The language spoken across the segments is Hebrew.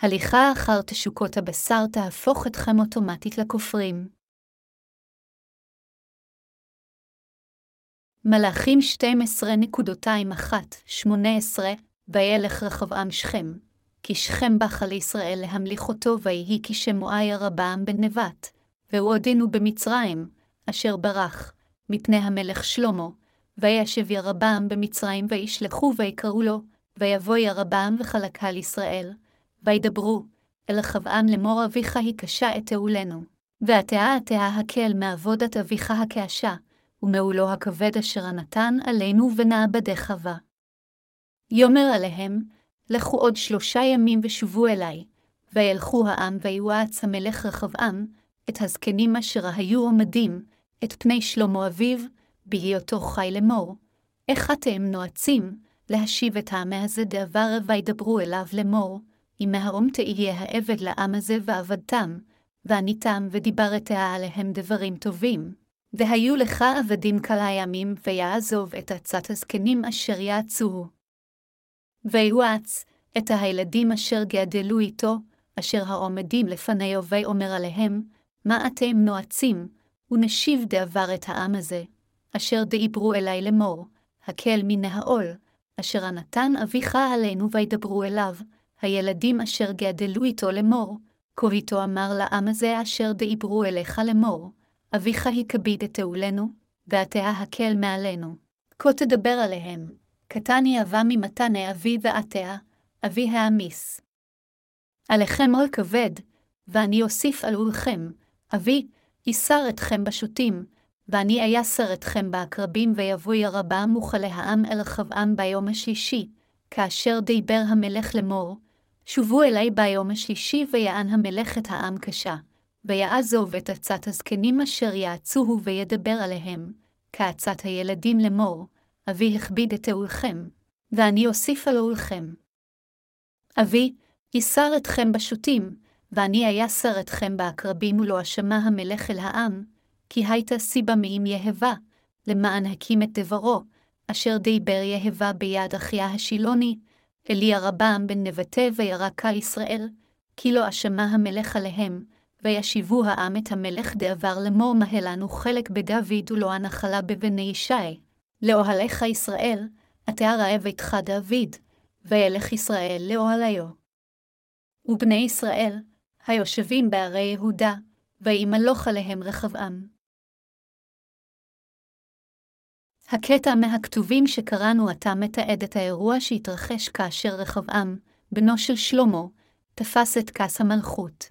הליכה אחר תשוקות הבשר תהפוך אתכם אוטומטית לכופרים. מלאכים 12.21-18 וילך רחבעם שכם, כי שכם בכה לישראל להמליך אותו, ויהי כי שמועה ירבעם בן נבט, והוא עודנו במצרים, אשר ברח, מפני המלך שלמה, וישב ירבעם במצרים, וישלחו ויקראו לו, ויבוא ירבעם וחלקה לישראל, וידברו, אל רחבעם לאמור אביך היא קשה את תעולנו, ועתה עתה הקל מעבודת אביך הקעשה, ומעולו הכבד אשר נתן עלינו ונעבדך בה. יאמר עליהם, לכו עוד שלושה ימים ושובו אלי, וילכו העם ויועץ המלך רחבעם, את הזקנים אשר היו עומדים, את פני שלמה אביו, בהיותו חי לאמור. איך אתם נועצים, להשיב את העם הזה דעבר וידברו אליו לאמור, אם מהרום תהיה העבד לעם הזה ועבדתם, ועניתם ודיברתה עליהם דברים טובים. והיו לך עבדים כלה ימים, ויעזוב את עצת הזקנים אשר יעצוהו. ויועץ את הילדים אשר גדלו איתו, אשר העומדים לפניו, ויאמר עליהם, מה אתם נועצים, ונשיב דעבר את העם הזה, אשר דיברו אלי לאמור, הקל מן העול, אשר נתן אביך עלינו וידברו אליו, הילדים אשר גדלו איתו לאמור, כה איתו אמר לעם הזה אשר דיברו אליך לאמור, אביך הכביד את תעולנו, ועתה הקל מעלינו. כה תדבר עליהם, קטן יהבה ממתני אבי ועתה, אבי העמיס. עליכם עול כבד, ואני אוסיף על עולכם, אבי, יסר אתכם בשוטים, ואני אייסר אתכם בעקרבים, ויבוא ירבעם וכלה העם אל רחבעם ביום השלישי, כאשר דיבר המלך לאמור, שובו אלי ביום השלישי, ויען המלך את העם קשה. ויעזוב את עצת הזקנים אשר יעצוהו וידבר עליהם, כעצת הילדים לאמור, אבי הכביד את תעולכם, ואני אוסיף על עולכם. אבי, יסר אתכם בשוטים, ואני אייסר אתכם בעקרבים ולא אשמה המלך אל העם, כי הייתה סיבה מאם יהבה, למען הקים את דברו, אשר דיבר יהבה ביד אחיה השילוני, אלי הרבם בן נבטה וירקה ישראל, כי לא אשמה המלך עליהם, וישיבו העם את המלך דעבר לאמור מה לנו חלק בדוד ולא הנחלה בבני ישי. לאוהליך ישראל, אתה רעב איתך דוד, וילך ישראל לאוהליו. ובני ישראל, היושבים בערי יהודה, וימלוך עליהם רחבעם. הקטע מהכתובים שקראנו עתה מתעד את האירוע שהתרחש כאשר רחבעם, בנו של שלמה, תפס את כס המלכות.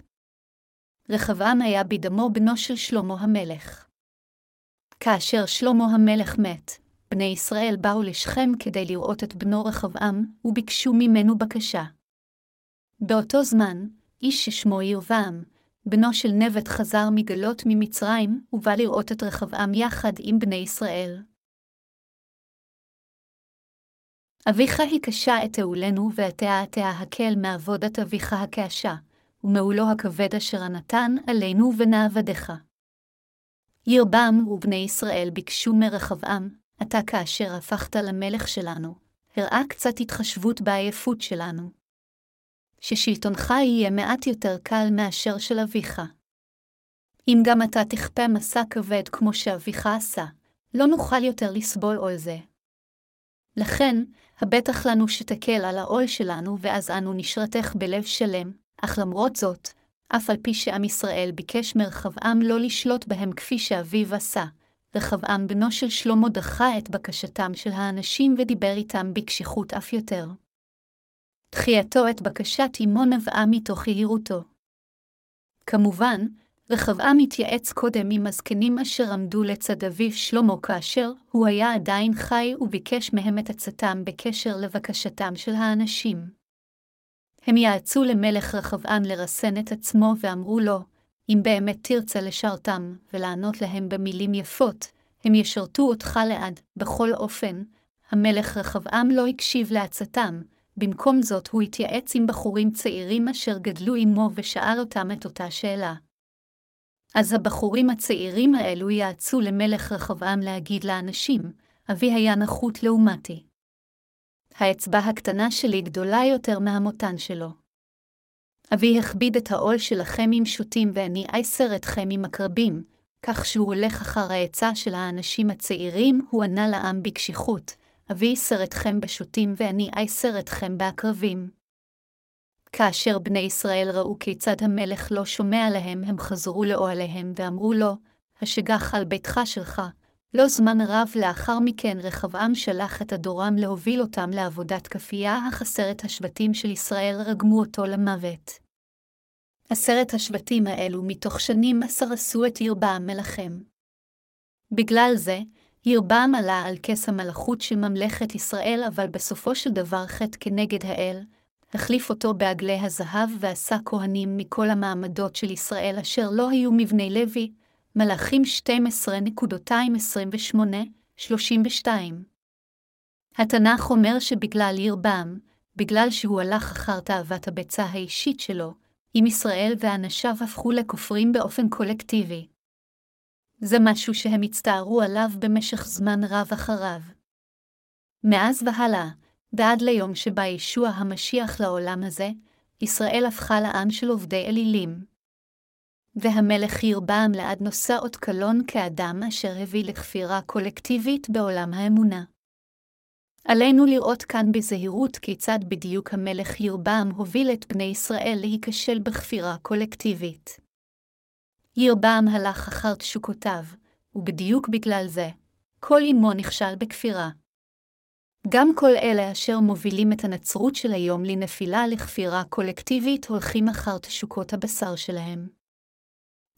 רחבעם היה בדמו בנו של שלמה המלך. כאשר שלמה המלך מת, בני ישראל באו לשכם כדי לראות את בנו רחבעם, וביקשו ממנו בקשה. באותו זמן, איש ששמו ירבעם, בנו של נבט חזר מגלות ממצרים, ובא לראות את רחבעם יחד עם בני ישראל. אביך הקשה את תעולנו, ועתה עתה הקל מעבודת אביך הקעשה. ומעולו הכבד אשר נתן עלינו ונעבדך. ירבם ובני ישראל ביקשו מרחבעם, אתה כאשר הפכת למלך שלנו, הראה קצת התחשבות בעייפות שלנו. ששלטונך יהיה מעט יותר קל מאשר של אביך. אם גם אתה תכפה מסע כבד כמו שאביך עשה, לא נוכל יותר לסבול עול זה. לכן, הבטח לנו שתקל על העול שלנו, ואז אנו נשרתך בלב שלם, אך למרות זאת, אף על פי שעם ישראל ביקש מרחבעם לא לשלוט בהם כפי שאביו עשה, רחבעם בנו של שלמה דחה את בקשתם של האנשים ודיבר איתם בקשיחות אף יותר. דחייתו את בקשת אמו נבעה מתוך יהירותו. כמובן, רחבעם התייעץ קודם עם הזקנים אשר עמדו לצד אביו שלמה כאשר הוא היה עדיין חי וביקש מהם את עצתם בקשר לבקשתם של האנשים. הם יעצו למלך רחבעם לרסן את עצמו ואמרו לו, אם באמת תרצה לשרתם, ולענות להם במילים יפות, הם ישרתו אותך לעד, בכל אופן. המלך רחבעם לא הקשיב לעצתם, במקום זאת הוא התייעץ עם בחורים צעירים אשר גדלו עמו ושאל אותם את אותה שאלה. אז הבחורים הצעירים האלו יעצו למלך רחבעם להגיד לאנשים, אבי היה נחות לעומתי. האצבע הקטנה שלי גדולה יותר מהמותן שלו. אבי הכביד את העול שלכם עם שוטים, ואני אייסר אתכם עם עקרבים, כך שהוא הולך אחר העצה של האנשים הצעירים, הוא ענה לעם בקשיחות, אבי ייסר אתכם בשוטים, ואני אייסר אתכם בעקרבים. כאשר בני ישראל ראו כיצד המלך לא שומע להם, הם חזרו לאוהליהם ואמרו לו, השגח על ביתך שלך. לא זמן רב לאחר מכן רחבעם שלח את אדורם להוביל אותם לעבודת כפייה, עשרת השבטים של ישראל רגמו אותו למוות. עשרת השבטים האלו מתוך שנים עשר עשו את ירבעם מלחם. בגלל זה, ירבעם עלה על כס המלכות של ממלכת ישראל, אבל בסופו של דבר חטא כנגד האל, החליף אותו בעגלי הזהב ועשה כהנים מכל המעמדות של ישראל אשר לא היו מבני לוי, מלאכים 12.28-32. התנ"ך אומר שבגלל ירבעם, בגלל שהוא הלך אחר תאוות הביצה האישית שלו, עם ישראל ואנשיו הפכו לכופרים באופן קולקטיבי. זה משהו שהם הצטערו עליו במשך זמן רב אחריו. מאז והלאה, ועד ליום שבא ישוע המשיח לעולם הזה, ישראל הפכה לעם של עובדי אלילים. והמלך ירבעם לעד נושא אות קלון כאדם אשר הביא לכפירה קולקטיבית בעולם האמונה. עלינו לראות כאן בזהירות כיצד בדיוק המלך ירבעם הוביל את בני ישראל להיכשל בכפירה קולקטיבית. ירבעם הלך אחר תשוקותיו, ובדיוק בגלל זה, כל אמו נכשל בכפירה. גם כל אלה אשר מובילים את הנצרות של היום לנפילה לכפירה קולקטיבית הולכים אחר תשוקות הבשר שלהם.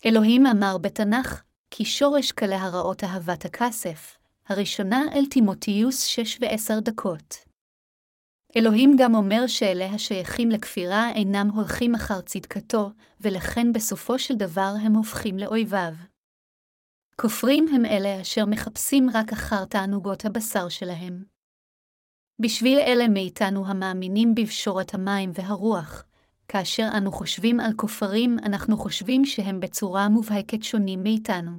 אלוהים אמר בתנ"ך, כי שורש כלי הרעות אהבת הכסף, הראשונה אל תימותיוס שש ועשר דקות. אלוהים גם אומר שאלה השייכים לכפירה אינם הולכים אחר צדקתו, ולכן בסופו של דבר הם הופכים לאויביו. כופרים הם אלה אשר מחפשים רק אחר תענוגות הבשר שלהם. בשביל אלה מאיתנו המאמינים בפשורת המים והרוח, כאשר אנו חושבים על כופרים, אנחנו חושבים שהם בצורה מובהקת שונים מאיתנו.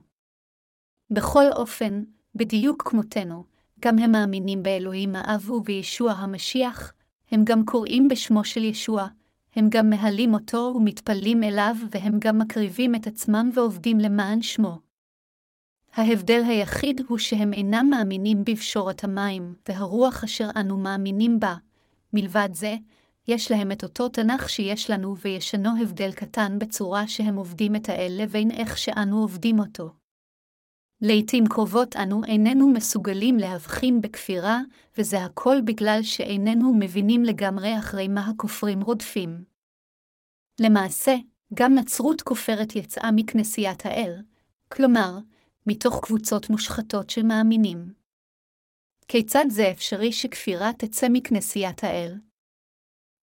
בכל אופן, בדיוק כמותנו, גם הם מאמינים באלוהים האב ובישוע המשיח, הם גם קוראים בשמו של ישוע, הם גם מהלים אותו ומתפללים אליו, והם גם מקריבים את עצמם ועובדים למען שמו. ההבדל היחיד הוא שהם אינם מאמינים בפשורת המים, והרוח אשר אנו מאמינים בה. מלבד זה, יש להם את אותו תנ"ך שיש לנו, וישנו הבדל קטן בצורה שהם עובדים את האל לבין איך שאנו עובדים אותו. לעתים קרובות אנו איננו מסוגלים להבחין בכפירה, וזה הכל בגלל שאיננו מבינים לגמרי אחרי מה הכופרים רודפים. למעשה, גם נצרות כופרת יצאה מכנסיית האל, כלומר, מתוך קבוצות מושחתות של מאמינים. כיצד זה אפשרי שכפירה תצא מכנסיית האל?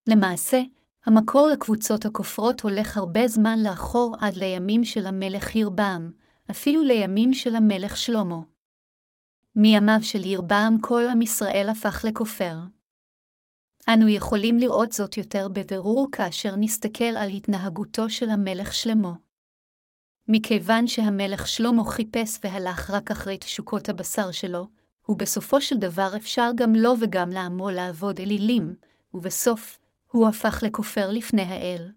למעשה, המקור לקבוצות הכופרות הולך הרבה זמן לאחור עד לימים של המלך ירבעם, אפילו לימים של המלך שלמה. מימיו של ירבעם כל עם ישראל הפך לכופר. אנו יכולים לראות זאת יותר בבירור כאשר נסתכל על התנהגותו של המלך שלמה. מכיוון שהמלך שלמה חיפש והלך רק אחרי תשוקות הבשר שלו, ובסופו של דבר אפשר גם לו וגם לעמו לעבוד אלילים, ובסוף, הוא הפך לכופר לפני האל.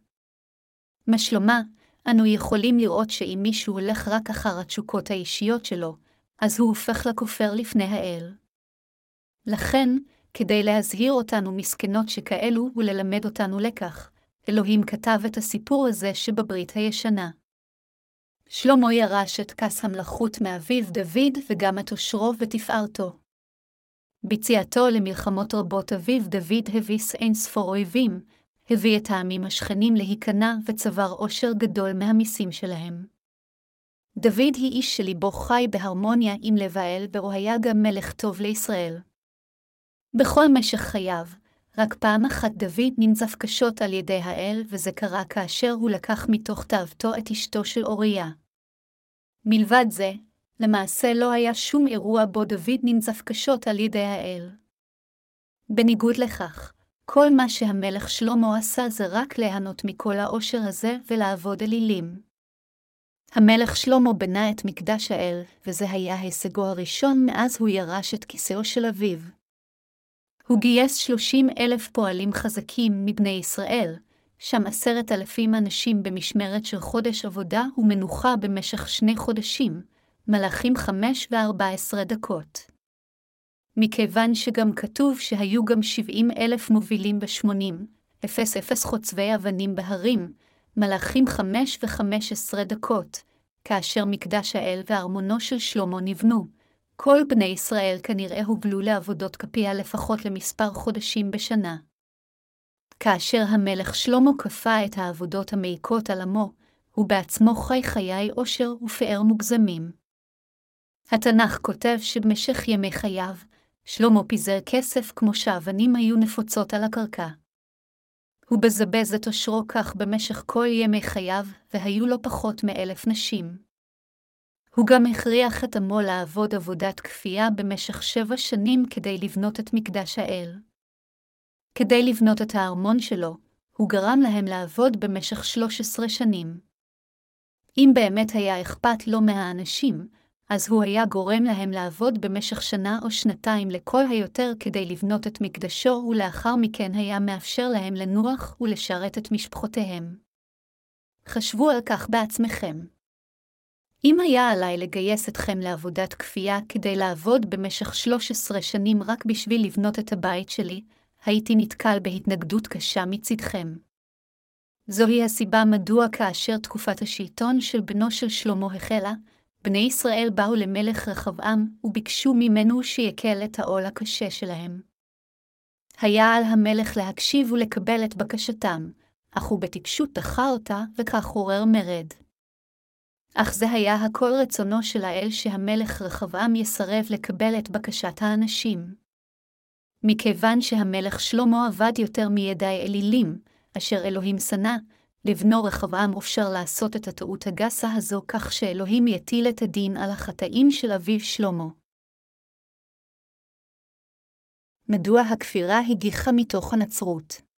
מה שלומה, אנו יכולים לראות שאם מישהו הולך רק אחר התשוקות האישיות שלו, אז הוא הופך לכופר לפני האל. לכן, כדי להזהיר אותנו מסכנות שכאלו וללמד אותנו לקח, אלוהים כתב את הסיפור הזה שבברית הישנה. שלמה ירש את כס המלכות מאביו דוד וגם את עושרו ותפארתו. ביציאתו למלחמות רבות אביו דוד הביס אין ספור אויבים, הביא את העמים השכנים להיכנע וצבר עושר גדול מהמיסים שלהם. דוד היא איש שליבו חי בהרמוניה עם לב האל, והוא היה גם מלך טוב לישראל. בכל משך חייו, רק פעם אחת דוד ננזף קשות על ידי האל, וזה קרה כאשר הוא לקח מתוך תאוותו את אשתו של אוריה. מלבד זה, למעשה לא היה שום אירוע בו דוד ננזף קשות על ידי האל. בניגוד לכך, כל מה שהמלך שלמה עשה זה רק ליהנות מכל העושר הזה ולעבוד אלילים. המלך שלמה בנה את מקדש האל, וזה היה הישגו הראשון מאז הוא ירש את כיסאו של אביו. הוא גייס שלושים אלף פועלים חזקים מבני ישראל, שם עשרת אלפים אנשים במשמרת של חודש עבודה ומנוחה במשך שני חודשים, מלאכים חמש וארבע עשרה דקות. מכיוון שגם כתוב שהיו גם שבעים אלף מובילים בשמונים, אפס אפס חוצבי אבנים בהרים, מלאכים חמש וחמש עשרה דקות, כאשר מקדש האל וארמונו של שלמה נבנו, כל בני ישראל כנראה הובלו לעבודות כפיה לפחות למספר חודשים בשנה. כאשר המלך שלמה כפה את העבודות המעיקות על עמו, הוא בעצמו חי חיי עושר ופאר מוגזמים. התנ"ך כותב שבמשך ימי חייו, שלמה פיזר כסף כמו שאבנים היו נפוצות על הקרקע. הוא בזבז את עושרו כך במשך כל ימי חייו, והיו לו פחות מאלף נשים. הוא גם הכריח את עמו לעבוד עבודת כפייה במשך שבע שנים כדי לבנות את מקדש האל. כדי לבנות את הארמון שלו, הוא גרם להם לעבוד במשך 13 שנים. אם באמת היה אכפת לו מהאנשים, אז הוא היה גורם להם לעבוד במשך שנה או שנתיים לכל היותר כדי לבנות את מקדשו, ולאחר מכן היה מאפשר להם לנוח ולשרת את משפחותיהם. חשבו על כך בעצמכם. אם היה עליי לגייס אתכם לעבודת כפייה כדי לעבוד במשך 13 שנים רק בשביל לבנות את הבית שלי, הייתי נתקל בהתנגדות קשה מצדכם. זוהי הסיבה מדוע כאשר תקופת השלטון של בנו של שלמה החלה, בני ישראל באו למלך רחבעם וביקשו ממנו שיקל את העול הקשה שלהם. היה על המלך להקשיב ולקבל את בקשתם, אך הוא בטיפשות דחה אותה, וכך עורר מרד. אך זה היה הכל רצונו של האל שהמלך רחבעם יסרב לקבל את בקשת האנשים. מכיוון שהמלך שלמה עבד יותר מידי אלילים, אשר אלוהים שנא, לבנו רחבעם אפשר לעשות את הטעות הגסה הזו כך שאלוהים יטיל את הדין על החטאים של אביו שלמה. מדוע הכפירה הגיחה מתוך הנצרות?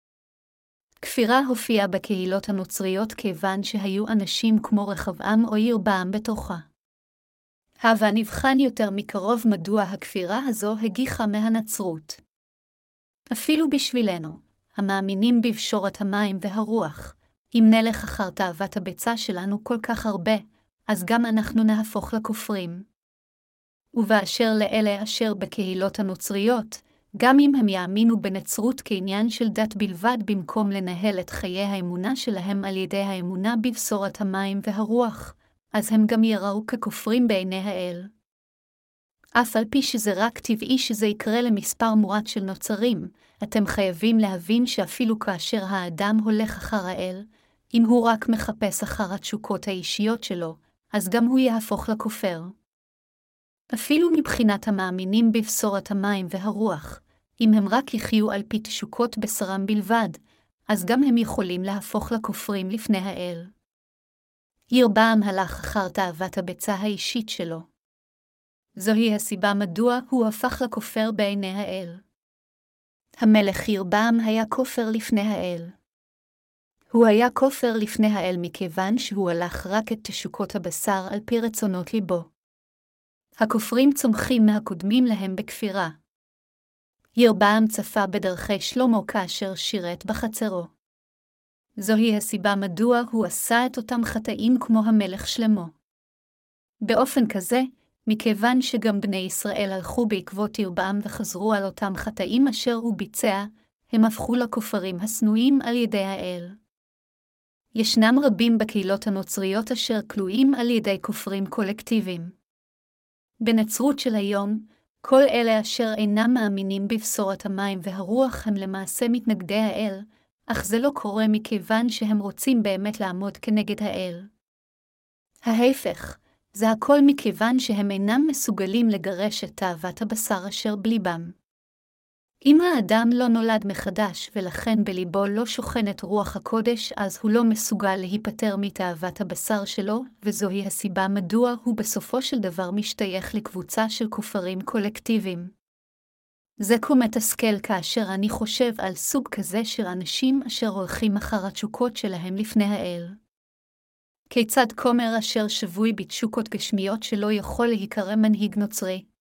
כפירה הופיעה בקהילות הנוצריות כיוון שהיו אנשים כמו רחבעם או ירבעם בתוכה. הווה נבחן יותר מקרוב מדוע הכפירה הזו הגיחה מהנצרות. אפילו בשבילנו, המאמינים בפשורת המים והרוח, אם נלך אחר תאוות הביצה שלנו כל כך הרבה, אז גם אנחנו נהפוך לכופרים. ובאשר לאלה אשר בקהילות הנוצריות, גם אם הם יאמינו בנצרות כעניין של דת בלבד במקום לנהל את חיי האמונה שלהם על ידי האמונה בבשורת המים והרוח, אז הם גם יראו ככופרים בעיני האל. אף על פי שזה רק טבעי שזה יקרה למספר מועט של נוצרים, אתם חייבים להבין שאפילו כאשר האדם הולך אחר האל, אם הוא רק מחפש אחר התשוקות האישיות שלו, אז גם הוא יהפוך לכופר. אפילו מבחינת המאמינים בבשורת המים והרוח, אם הם רק יחיו על פי תשוקות בשרם בלבד, אז גם הם יכולים להפוך לכופרים לפני האל. ירבעם הלך אחר תאוות הביצה האישית שלו. זוהי הסיבה מדוע הוא הפך לכופר בעיני האל. המלך ירבעם היה כופר לפני האל. הוא היה כופר לפני האל מכיוון שהוא הלך רק את תשוקות הבשר על פי רצונות ליבו. הכופרים צומחים מהקודמים להם בכפירה. ירבעם צפה בדרכי שלמה כאשר שירת בחצרו. זוהי הסיבה מדוע הוא עשה את אותם חטאים כמו המלך שלמה. באופן כזה, מכיוון שגם בני ישראל הלכו בעקבות ירבעם וחזרו על אותם חטאים אשר הוא ביצע, הם הפכו לכופרים השנואים על ידי האל. ישנם רבים בקהילות הנוצריות אשר כלואים על ידי כופרים קולקטיביים. בנצרות של היום, כל אלה אשר אינם מאמינים בבשורת המים והרוח הם למעשה מתנגדי האל, אך זה לא קורה מכיוון שהם רוצים באמת לעמוד כנגד האל. ההפך, זה הכל מכיוון שהם אינם מסוגלים לגרש את תאוות הבשר אשר בליבם. אם האדם לא נולד מחדש ולכן בליבו לא שוכנת רוח הקודש, אז הוא לא מסוגל להיפטר מתאוות הבשר שלו, וזוהי הסיבה מדוע הוא בסופו של דבר משתייך לקבוצה של כופרים קולקטיביים. זה כה מתסכל כאשר אני חושב על סוג כזה של אנשים אשר הולכים אחר התשוקות שלהם לפני האל. כיצד כומר אשר שבוי בתשוקות גשמיות שלא יכול להיקרא מנהיג נוצרי?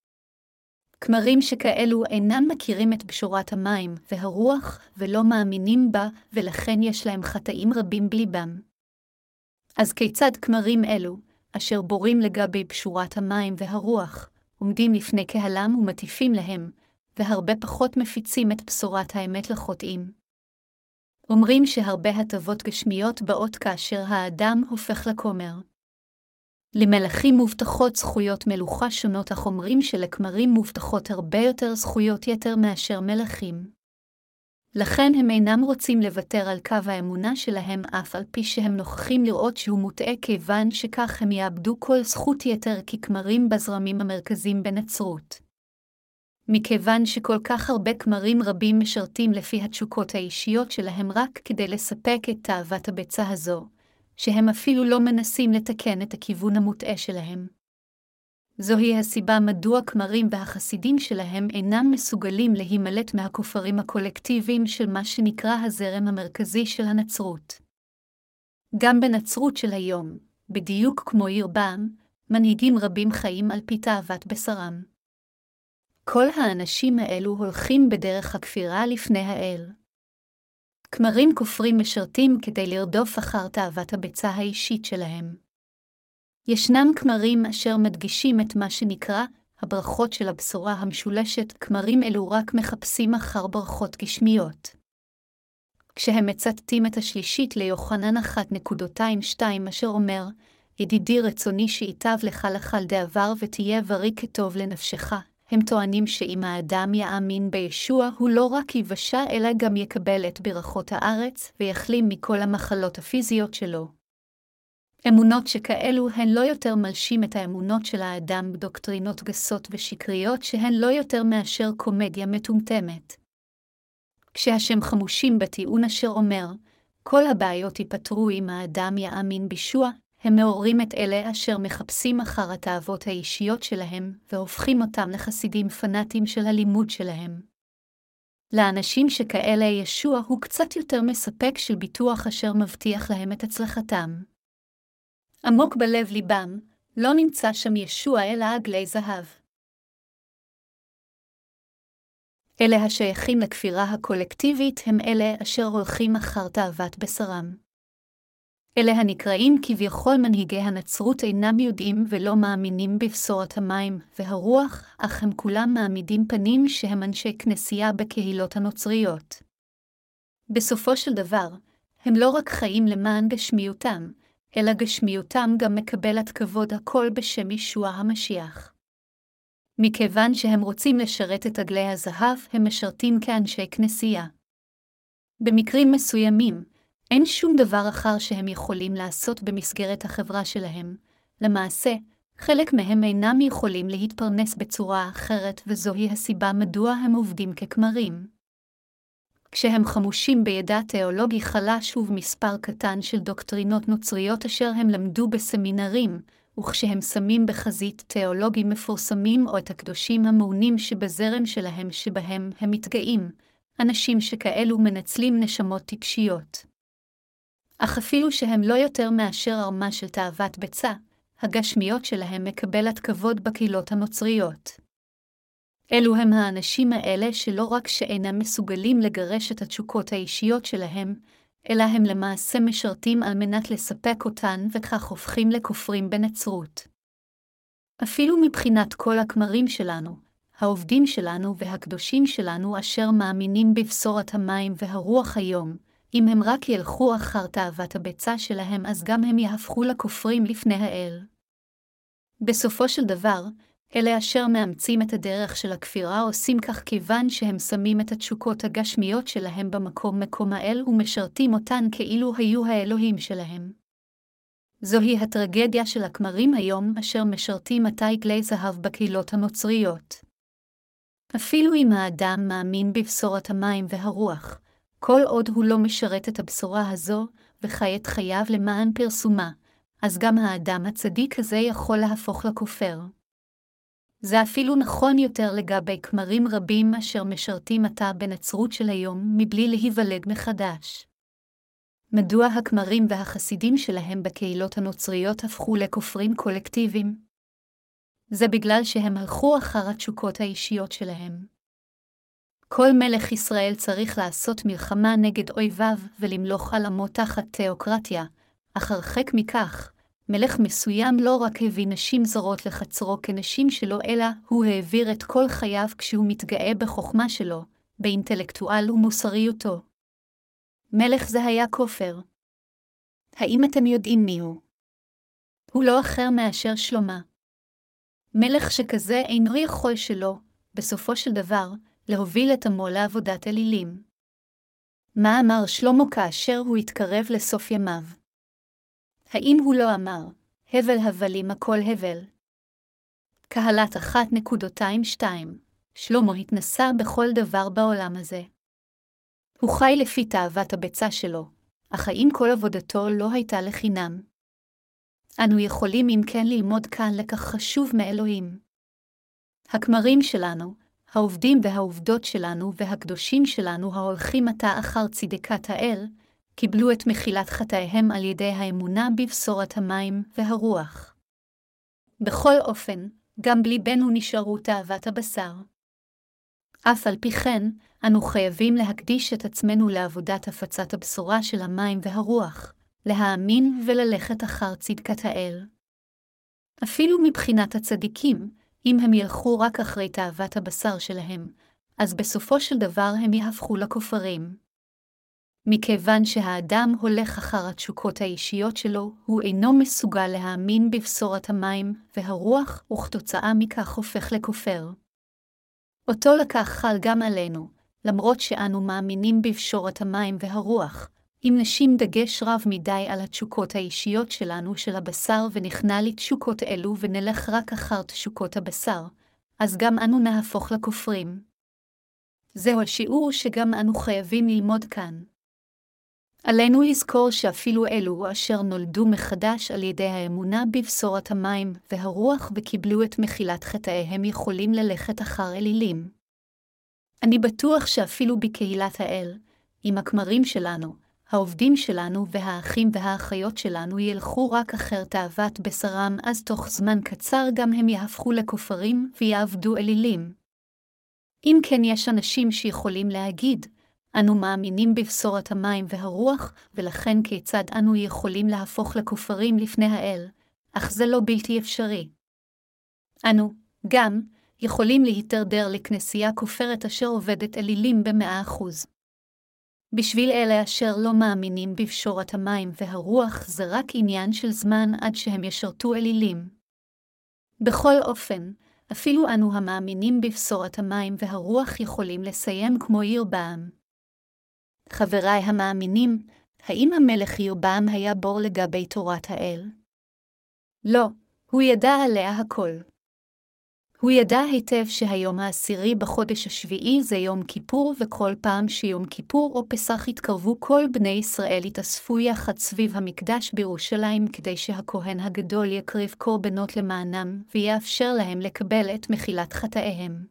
כמרים שכאלו אינם מכירים את בשורת המים והרוח ולא מאמינים בה, ולכן יש להם חטאים רבים בליבם. אז כיצד כמרים אלו, אשר בורים לגבי בשורת המים והרוח, עומדים לפני קהלם ומטיפים להם, והרבה פחות מפיצים את בשורת האמת לחוטאים? אומרים שהרבה הטבות גשמיות באות כאשר האדם הופך לכומר. למלכים מובטחות זכויות מלוכה שונות, אך אומרים שלכמרים מובטחות הרבה יותר זכויות יתר מאשר מלכים. לכן הם אינם רוצים לוותר על קו האמונה שלהם, אף על פי שהם נוכחים לראות שהוא מוטעה, כיוון שכך הם יאבדו כל זכות יתר ככמרים בזרמים המרכזיים בנצרות. מכיוון שכל כך הרבה כמרים רבים משרתים לפי התשוקות האישיות שלהם רק כדי לספק את תאוות הביצה הזו, שהם אפילו לא מנסים לתקן את הכיוון המוטעה שלהם. זוהי הסיבה מדוע כמרים והחסידים שלהם אינם מסוגלים להימלט מהכופרים הקולקטיביים של מה שנקרא הזרם המרכזי של הנצרות. גם בנצרות של היום, בדיוק כמו ירבעם, מנהיגים רבים חיים על פי תאוות בשרם. כל האנשים האלו הולכים בדרך הכפירה לפני האל. כמרים כופרים משרתים כדי לרדוף אחר תאוות הביצה האישית שלהם. ישנם כמרים אשר מדגישים את מה שנקרא הברכות של הבשורה המשולשת, כמרים אלו רק מחפשים אחר ברכות גשמיות. כשהם מצטטים את השלישית ליוחנן 1.22 אשר אומר, ידידי רצוני שייטב לך לכל דעבר ותהיה בריא כטוב לנפשך, הם טוענים שאם האדם יאמין בישוע, הוא לא רק ייוושע, אלא גם יקבל את ברכות הארץ, ויחלים מכל המחלות הפיזיות שלו. אמונות שכאלו הן לא יותר מלשים את האמונות של האדם בדוקטרינות גסות ושקריות שהן לא יותר מאשר קומדיה מטומטמת. כשהשם חמושים בטיעון אשר אומר, כל הבעיות ייפתרו אם האדם יאמין בישוע, הם מעוררים את אלה אשר מחפשים אחר התאוות האישיות שלהם, והופכים אותם לחסידים פנאטים של הלימוד שלהם. לאנשים שכאלה ישוע הוא קצת יותר מספק של ביטוח אשר מבטיח להם את הצלחתם. עמוק בלב ליבם, לא נמצא שם ישוע אלא עגלי זהב. אלה השייכים לכפירה הקולקטיבית הם אלה אשר הולכים אחר תאוות בשרם. אלה הנקראים כביכול מנהיגי הנצרות אינם יודעים ולא מאמינים בבשורת המים והרוח, אך הם כולם מעמידים פנים שהם אנשי כנסייה בקהילות הנוצריות. בסופו של דבר, הם לא רק חיים למען גשמיותם, אלא גשמיותם גם מקבלת כבוד הכל בשם ישוע המשיח. מכיוון שהם רוצים לשרת את עגלי הזהב, הם משרתים כאנשי כנסייה. במקרים מסוימים, אין שום דבר אחר שהם יכולים לעשות במסגרת החברה שלהם. למעשה, חלק מהם אינם יכולים להתפרנס בצורה אחרת, וזוהי הסיבה מדוע הם עובדים ככמרים. כשהם חמושים בידע תיאולוגי חלש ובמספר קטן של דוקטרינות נוצריות אשר הם למדו בסמינרים, וכשהם שמים בחזית תיאולוגים מפורסמים או את הקדושים המעונים שבזרם שלהם שבהם הם מתגאים, אנשים שכאלו מנצלים נשמות טיפשיות. אך אפילו שהם לא יותר מאשר ערמה של תאוות ביצה, הגשמיות שלהם מקבלת כבוד בקהילות הנוצריות. אלו הם האנשים האלה שלא רק שאינם מסוגלים לגרש את התשוקות האישיות שלהם, אלא הם למעשה משרתים על מנת לספק אותן, וכך הופכים לכופרים בנצרות. אפילו מבחינת כל הכמרים שלנו, העובדים שלנו והקדושים שלנו אשר מאמינים בבשורת המים והרוח היום, אם הם רק ילכו אחר תאוות הביצה שלהם, אז גם הם יהפכו לכופרים לפני האל. בסופו של דבר, אלה אשר מאמצים את הדרך של הכפירה עושים כך כיוון שהם שמים את התשוקות הגשמיות שלהם במקום מקום האל ומשרתים אותן כאילו היו האלוהים שלהם. זוהי הטרגדיה של הכמרים היום אשר משרתים מתי גלי זהב בקהילות הנוצריות. אפילו אם האדם מאמין בבשורת המים והרוח, כל עוד הוא לא משרת את הבשורה הזו, וחי את חייו למען פרסומה, אז גם האדם הצדיק הזה יכול להפוך לכופר. זה אפילו נכון יותר לגבי כמרים רבים אשר משרתים עתה בנצרות של היום, מבלי להיוולד מחדש. מדוע הכמרים והחסידים שלהם בקהילות הנוצריות הפכו לכופרים קולקטיביים? זה בגלל שהם הלכו אחר התשוקות האישיות שלהם. כל מלך ישראל צריך לעשות מלחמה נגד אויביו ולמלוך על עמו תחת תיאוקרטיה, אך הרחק מכך, מלך מסוים לא רק הביא נשים זרות לחצרו כנשים שלו, אלא הוא העביר את כל חייו כשהוא מתגאה בחוכמה שלו, באינטלקטואל ומוסריותו. מלך זה היה כופר. האם אתם יודעים מיהו? הוא לא אחר מאשר שלמה. מלך שכזה אינו יכול שלא, בסופו של דבר, להוביל את עמו לעבודת אלילים. מה אמר שלמה כאשר הוא התקרב לסוף ימיו? האם הוא לא אמר, הבל הבלים הכל הבל? קהלת 1.22 שלמה התנסה בכל דבר בעולם הזה. הוא חי לפי תאוות הביצה שלו, אך האם כל עבודתו לא הייתה לחינם? אנו יכולים אם כן ללמוד כאן לקח חשוב מאלוהים. הכמרים שלנו, העובדים והעובדות שלנו והקדושים שלנו ההולכים עתה אחר צדקת האל, קיבלו את מחילת חטאיהם על ידי האמונה בבשורת המים והרוח. בכל אופן, גם בליבנו נשארו תאוות הבשר. אף על פי כן, אנו חייבים להקדיש את עצמנו לעבודת הפצת הבשורה של המים והרוח, להאמין וללכת אחר צדקת האל. אפילו מבחינת הצדיקים, אם הם ילכו רק אחרי תאוות הבשר שלהם, אז בסופו של דבר הם יהפכו לכופרים. מכיוון שהאדם הולך אחר התשוקות האישיות שלו, הוא אינו מסוגל להאמין בבשורת המים והרוח, וכתוצאה מכך הופך לכופר. אותו לקח חל גם עלינו, למרות שאנו מאמינים בבשורת המים והרוח, אם נשים דגש רב מדי על התשוקות האישיות שלנו של הבשר ונכנע לתשוקות אלו ונלך רק אחר תשוקות הבשר, אז גם אנו נהפוך לכופרים. זהו השיעור שגם אנו חייבים ללמוד כאן. עלינו לזכור שאפילו אלו אשר נולדו מחדש על ידי האמונה בבשורת המים והרוח וקיבלו את מחילת חטאיהם יכולים ללכת אחר אלילים. אני בטוח שאפילו בקהילת האל, עם הכמרים שלנו, העובדים שלנו והאחים והאחיות שלנו ילכו רק אחר תאוות בשרם, אז תוך זמן קצר גם הם יהפכו לכופרים ויעבדו אלילים. אם כן יש אנשים שיכולים להגיד, אנו מאמינים בבשורת המים והרוח, ולכן כיצד אנו יכולים להפוך לכופרים לפני האל, אך זה לא בלתי אפשרי. אנו, גם, יכולים להידרדר לכנסייה כופרת אשר עובדת אלילים במאה אחוז. בשביל אלה אשר לא מאמינים בפשורת המים והרוח, זה רק עניין של זמן עד שהם ישרתו אלילים. בכל אופן, אפילו אנו המאמינים בבשורת המים והרוח יכולים לסיים כמו ירבעם. חבריי המאמינים, האם המלך ירבעם היה בור לגבי תורת האל? לא, הוא ידע עליה הכל. הוא ידע היטב שהיום העשירי בחודש השביעי זה יום כיפור, וכל פעם שיום כיפור או פסח יתקרבו כל בני ישראל יתאספו יחד סביב המקדש בירושלים כדי שהכהן הגדול יקריב קורבנות למענם, ויאפשר להם לקבל את מחילת חטאיהם.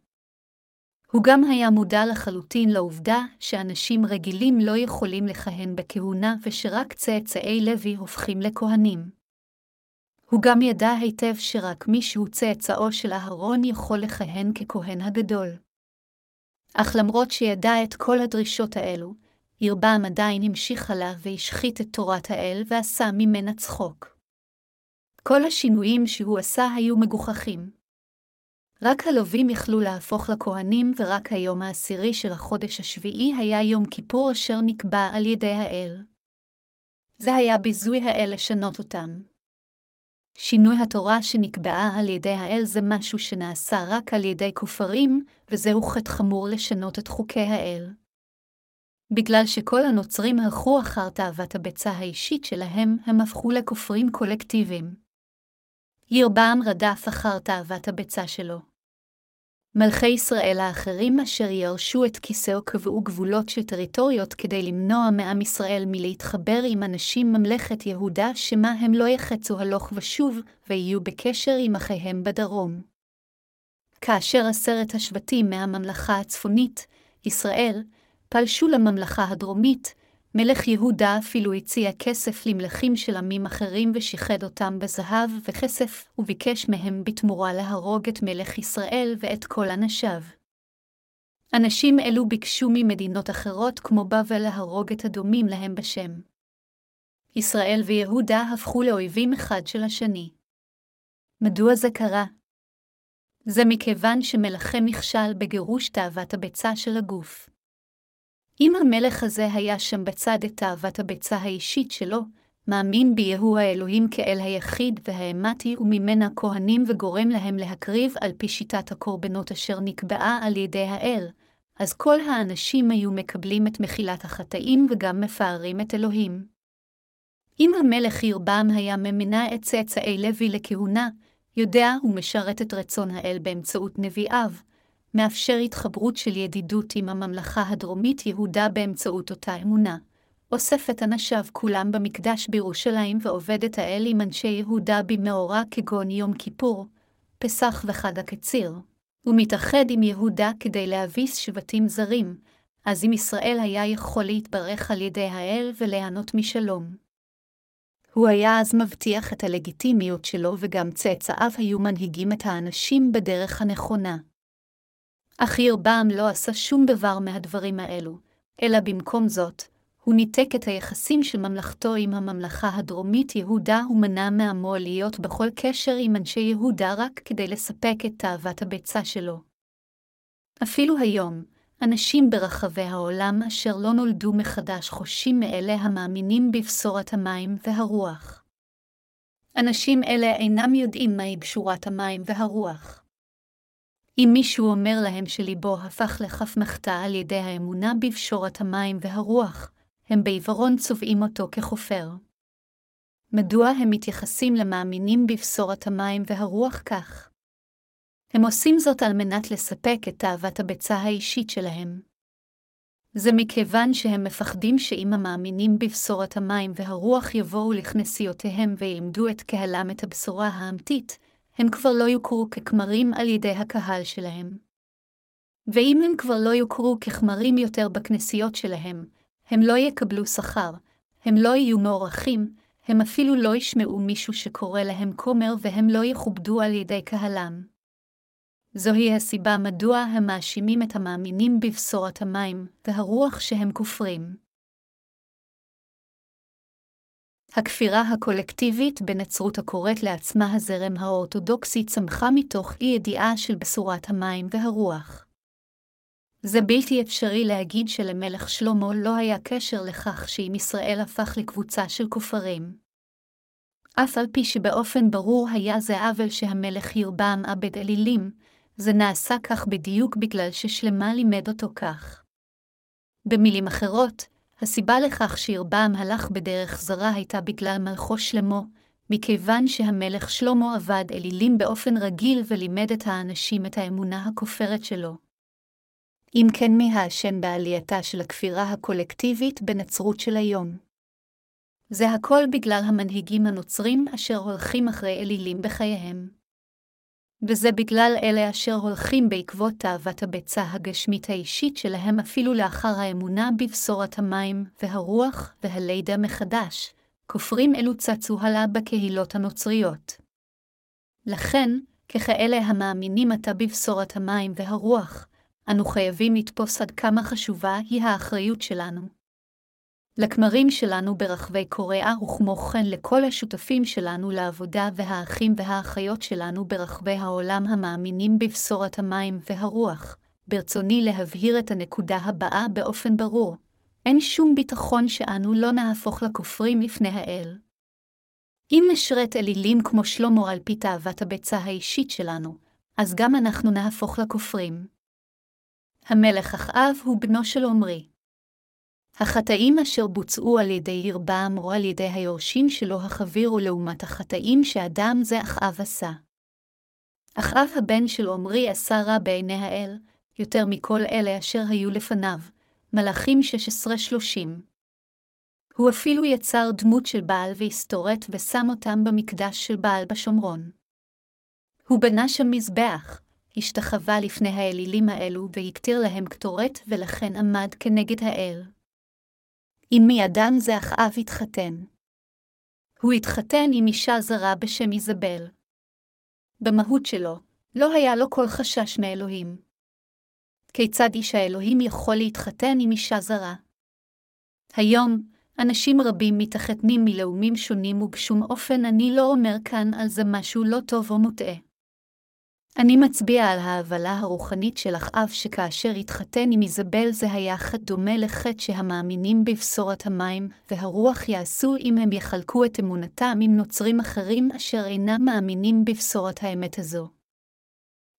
הוא גם היה מודע לחלוטין לעובדה שאנשים רגילים לא יכולים לכהן בכהונה ושרק צאצאי לוי הופכים לכהנים. הוא גם ידע היטב שרק מי שהוא צאצאו של אהרון יכול לכהן ככהן הגדול. אך למרות שידע את כל הדרישות האלו, ירבעם עדיין המשיך עליו והשחית את תורת האל ועשה ממנה צחוק. כל השינויים שהוא עשה היו מגוחכים. רק הלווים יכלו להפוך לכהנים, ורק היום העשירי של החודש השביעי היה יום כיפור אשר נקבע על ידי האל. זה היה ביזוי האל לשנות אותם. שינוי התורה שנקבעה על ידי האל זה משהו שנעשה רק על ידי כופרים, וזהו חטא חמור לשנות את חוקי האל. בגלל שכל הנוצרים הלכו אחר תאוות הביצה האישית שלהם, הם הפכו לכופרים קולקטיביים. ירבעם רדף אחר תאוות הביצה שלו. מלכי ישראל האחרים אשר ירשו את כיסאו קבעו גבולות של טריטוריות כדי למנוע מעם ישראל מלהתחבר עם אנשים ממלכת יהודה, שמה הם לא יחצו הלוך ושוב, ויהיו בקשר עם אחיהם בדרום. כאשר עשרת השבטים מהממלכה הצפונית, ישראל, פלשו לממלכה הדרומית, מלך יהודה אפילו הציע כסף למלכים של עמים אחרים ושיחד אותם בזהב וכסף, וביקש מהם בתמורה להרוג את מלך ישראל ואת כל אנשיו. אנשים אלו ביקשו ממדינות אחרות כמו בבל להרוג את הדומים להם בשם. ישראל ויהודה הפכו לאויבים אחד של השני. מדוע זה קרה? זה מכיוון שמלאכם נכשל בגירוש תאוות הביצה של הגוף. אם המלך הזה היה שם בצד את תאוות הביצה האישית שלו, מאמין ביהו האלוהים כאל היחיד והאמתי וממנה כהנים וגורם להם להקריב על פי שיטת הקורבנות אשר נקבעה על ידי האל, אז כל האנשים היו מקבלים את מחילת החטאים וגם מפארים את אלוהים. אם המלך ירבעם היה ממינה את צאצאי לוי לכהונה, יודע ומשרת את רצון האל באמצעות נביאיו, מאפשר התחברות של ידידות עם הממלכה הדרומית יהודה באמצעות אותה אמונה. אוסף את אנשיו כולם במקדש בירושלים ועובד את האל עם אנשי יהודה במאורע כגון יום כיפור, פסח וחג הקציר. ומתאחד עם יהודה כדי להביס שבטים זרים, אז אם ישראל היה יכול להתברך על ידי האל וליהנות משלום. הוא היה אז מבטיח את הלגיטימיות שלו וגם צאצאיו היו מנהיגים את האנשים בדרך הנכונה. אך ירבעם לא עשה שום דבר מהדברים האלו, אלא במקום זאת, הוא ניתק את היחסים של ממלכתו עם הממלכה הדרומית יהודה ומנע מעמו להיות בכל קשר עם אנשי יהודה רק כדי לספק את תאוות הביצה שלו. אפילו היום, אנשים ברחבי העולם אשר לא נולדו מחדש חושים מאלה המאמינים בבשורת המים והרוח. אנשים אלה אינם יודעים מהי בשורת המים והרוח. אם מישהו אומר להם שליבו הפך לכף מחתה על ידי האמונה בבשורת המים והרוח, הם בעיוורון צובעים אותו כחופר. מדוע הם מתייחסים למאמינים בבשורת המים והרוח כך? הם עושים זאת על מנת לספק את תאוות הביצה האישית שלהם. זה מכיוון שהם מפחדים שאם המאמינים בבשורת המים והרוח יבואו לכנסיותיהם וילמדו את קהלם את הבשורה האמתית, הם כבר לא יוכרו ככמרים על ידי הקהל שלהם. ואם הם כבר לא יוכרו ככמרים יותר בכנסיות שלהם, הם לא יקבלו שכר, הם לא יהיו מוערכים, הם אפילו לא ישמעו מישהו שקורא להם כומר והם לא יכובדו על ידי קהלם. זוהי הסיבה מדוע הם מאשימים את המאמינים בבשורת המים והרוח שהם כופרים. הכפירה הקולקטיבית בנצרות הקוראת לעצמה הזרם האורתודוקסי צמחה מתוך אי ידיעה של בשורת המים והרוח. זה בלתי אפשרי להגיד שלמלך שלמה לא היה קשר לכך שאם ישראל הפך לקבוצה של כופרים. אף על פי שבאופן ברור היה זה עוול שהמלך ירבעם עבד אלילים, זה נעשה כך בדיוק בגלל ששלמה לימד אותו כך. במילים אחרות, הסיבה לכך שירבעם הלך בדרך זרה הייתה בגלל מלכו שלמה, מכיוון שהמלך שלמה עבד אלילים באופן רגיל ולימד את האנשים את האמונה הכופרת שלו. אם כן מי האשם בעלייתה של הכפירה הקולקטיבית בנצרות של היום. זה הכל בגלל המנהיגים הנוצרים אשר הולכים אחרי אלילים בחייהם. וזה בגלל אלה אשר הולכים בעקבות תאוות הביצה הגשמית האישית שלהם אפילו לאחר האמונה בבשורת המים והרוח והלידה מחדש, כופרים אלו צצו הלאה בקהילות הנוצריות. לכן, ככאלה המאמינים עתה בבשורת המים והרוח, אנו חייבים לתפוס עד כמה חשובה היא האחריות שלנו. לכמרים שלנו ברחבי קוריאה, וכמו כן לכל השותפים שלנו לעבודה והאחים והאחיות שלנו ברחבי העולם המאמינים בבשורת המים והרוח, ברצוני להבהיר את הנקודה הבאה באופן ברור. אין שום ביטחון שאנו לא נהפוך לכופרים לפני האל. אם נשרת אלילים כמו שלמה על פי תאוות הביצה האישית שלנו, אז גם אנחנו נהפוך לכופרים. המלך אחאב הוא בנו של עמרי. החטאים אשר בוצעו על ידי ירבעם או על ידי היורשים שלו החבירו לעומת החטאים שאדם זה אחאב עשה. אחאב הבן של עמרי עשה רע בעיני האל, יותר מכל אלה אשר היו לפניו, מלאכים 16-30. הוא אפילו יצר דמות של בעל והסתורט ושם אותם במקדש של בעל בשומרון. הוא בנה שם מזבח, השתחווה לפני האלילים האלו והקטיר להם קטורת ולכן עמד כנגד האל. אם מידם זה אחאב התחתן. הוא התחתן עם אישה זרה בשם איזבל. במהות שלו, לא היה לו כל חשש מאלוהים. כיצד איש האלוהים יכול להתחתן עם אישה זרה? היום, אנשים רבים מתחתנים מלאומים שונים ובשום אופן אני לא אומר כאן על זה משהו לא טוב או מוטעה. אני מצביע על ההבלה הרוחנית של אחאב שכאשר התחתן עם איזבל זה היה חטא דומה לחטא שהמאמינים בבשורת המים והרוח יעשו אם הם יחלקו את אמונתם עם נוצרים אחרים אשר אינם מאמינים בבשורת האמת הזו.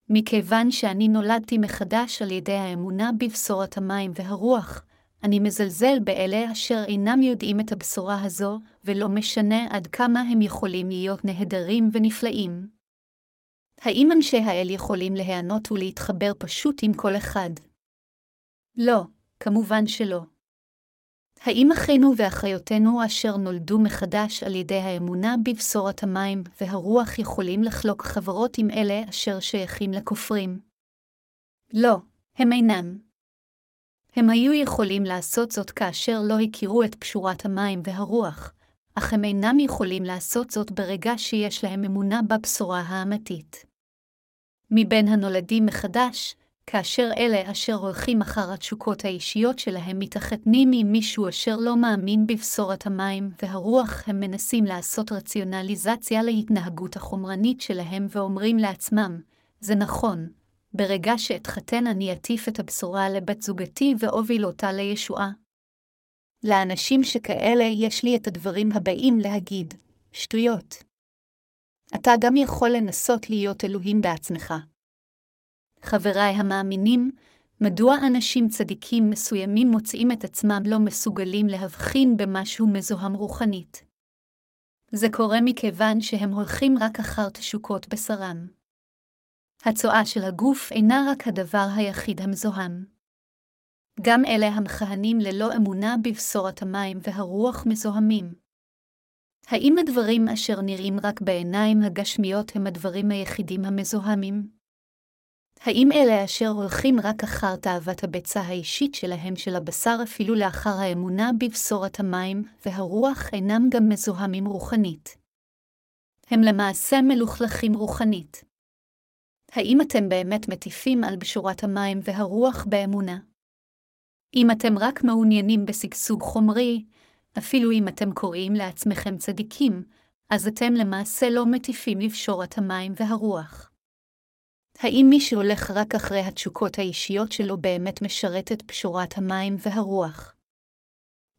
מכיוון שאני נולדתי מחדש על ידי האמונה בבשורת המים והרוח, אני מזלזל באלה אשר אינם יודעים את הבשורה הזו, ולא משנה עד כמה הם יכולים להיות נהדרים ונפלאים. האם אנשי האל יכולים להיענות ולהתחבר פשוט עם כל אחד? לא, כמובן שלא. האם אחינו ואחיותינו אשר נולדו מחדש על ידי האמונה בבשורת המים והרוח יכולים לחלוק חברות עם אלה אשר שייכים לכופרים? לא, הם אינם. הם היו יכולים לעשות זאת כאשר לא הכירו את פשורת המים והרוח, אך הם אינם יכולים לעשות זאת ברגע שיש להם אמונה בבשורה האמתית. מבין הנולדים מחדש, כאשר אלה אשר הולכים אחר התשוקות האישיות שלהם מתחתנים עם מישהו אשר לא מאמין בבשורת המים והרוח, הם מנסים לעשות רציונליזציה להתנהגות החומרנית שלהם ואומרים לעצמם, זה נכון, ברגע שאתחתן אני אטיף את הבשורה לבת זוגתי ואוביל אותה לישועה. לאנשים שכאלה יש לי את הדברים הבאים להגיד, שטויות. אתה גם יכול לנסות להיות אלוהים בעצמך. חבריי המאמינים, מדוע אנשים צדיקים מסוימים מוצאים את עצמם לא מסוגלים להבחין במשהו מזוהם רוחנית? זה קורה מכיוון שהם הולכים רק אחר תשוקות בשרם. הצואה של הגוף אינה רק הדבר היחיד המזוהם. גם אלה המכהנים ללא אמונה בבשורת המים והרוח מזוהמים. האם הדברים אשר נראים רק בעיניים הגשמיות הם הדברים היחידים המזוהמים? האם אלה אשר הולכים רק אחר תאוות הביצה האישית שלהם של הבשר אפילו לאחר האמונה בבשורת המים והרוח אינם גם מזוהמים רוחנית? הם למעשה מלוכלכים רוחנית. האם אתם באמת מטיפים על בשורת המים והרוח באמונה? אם אתם רק מעוניינים בשגשוג חומרי, אפילו אם אתם קוראים לעצמכם צדיקים, אז אתם למעשה לא מטיפים לבשורת המים והרוח. האם מי שהולך רק אחרי התשוקות האישיות שלו באמת משרת את פשורת המים והרוח?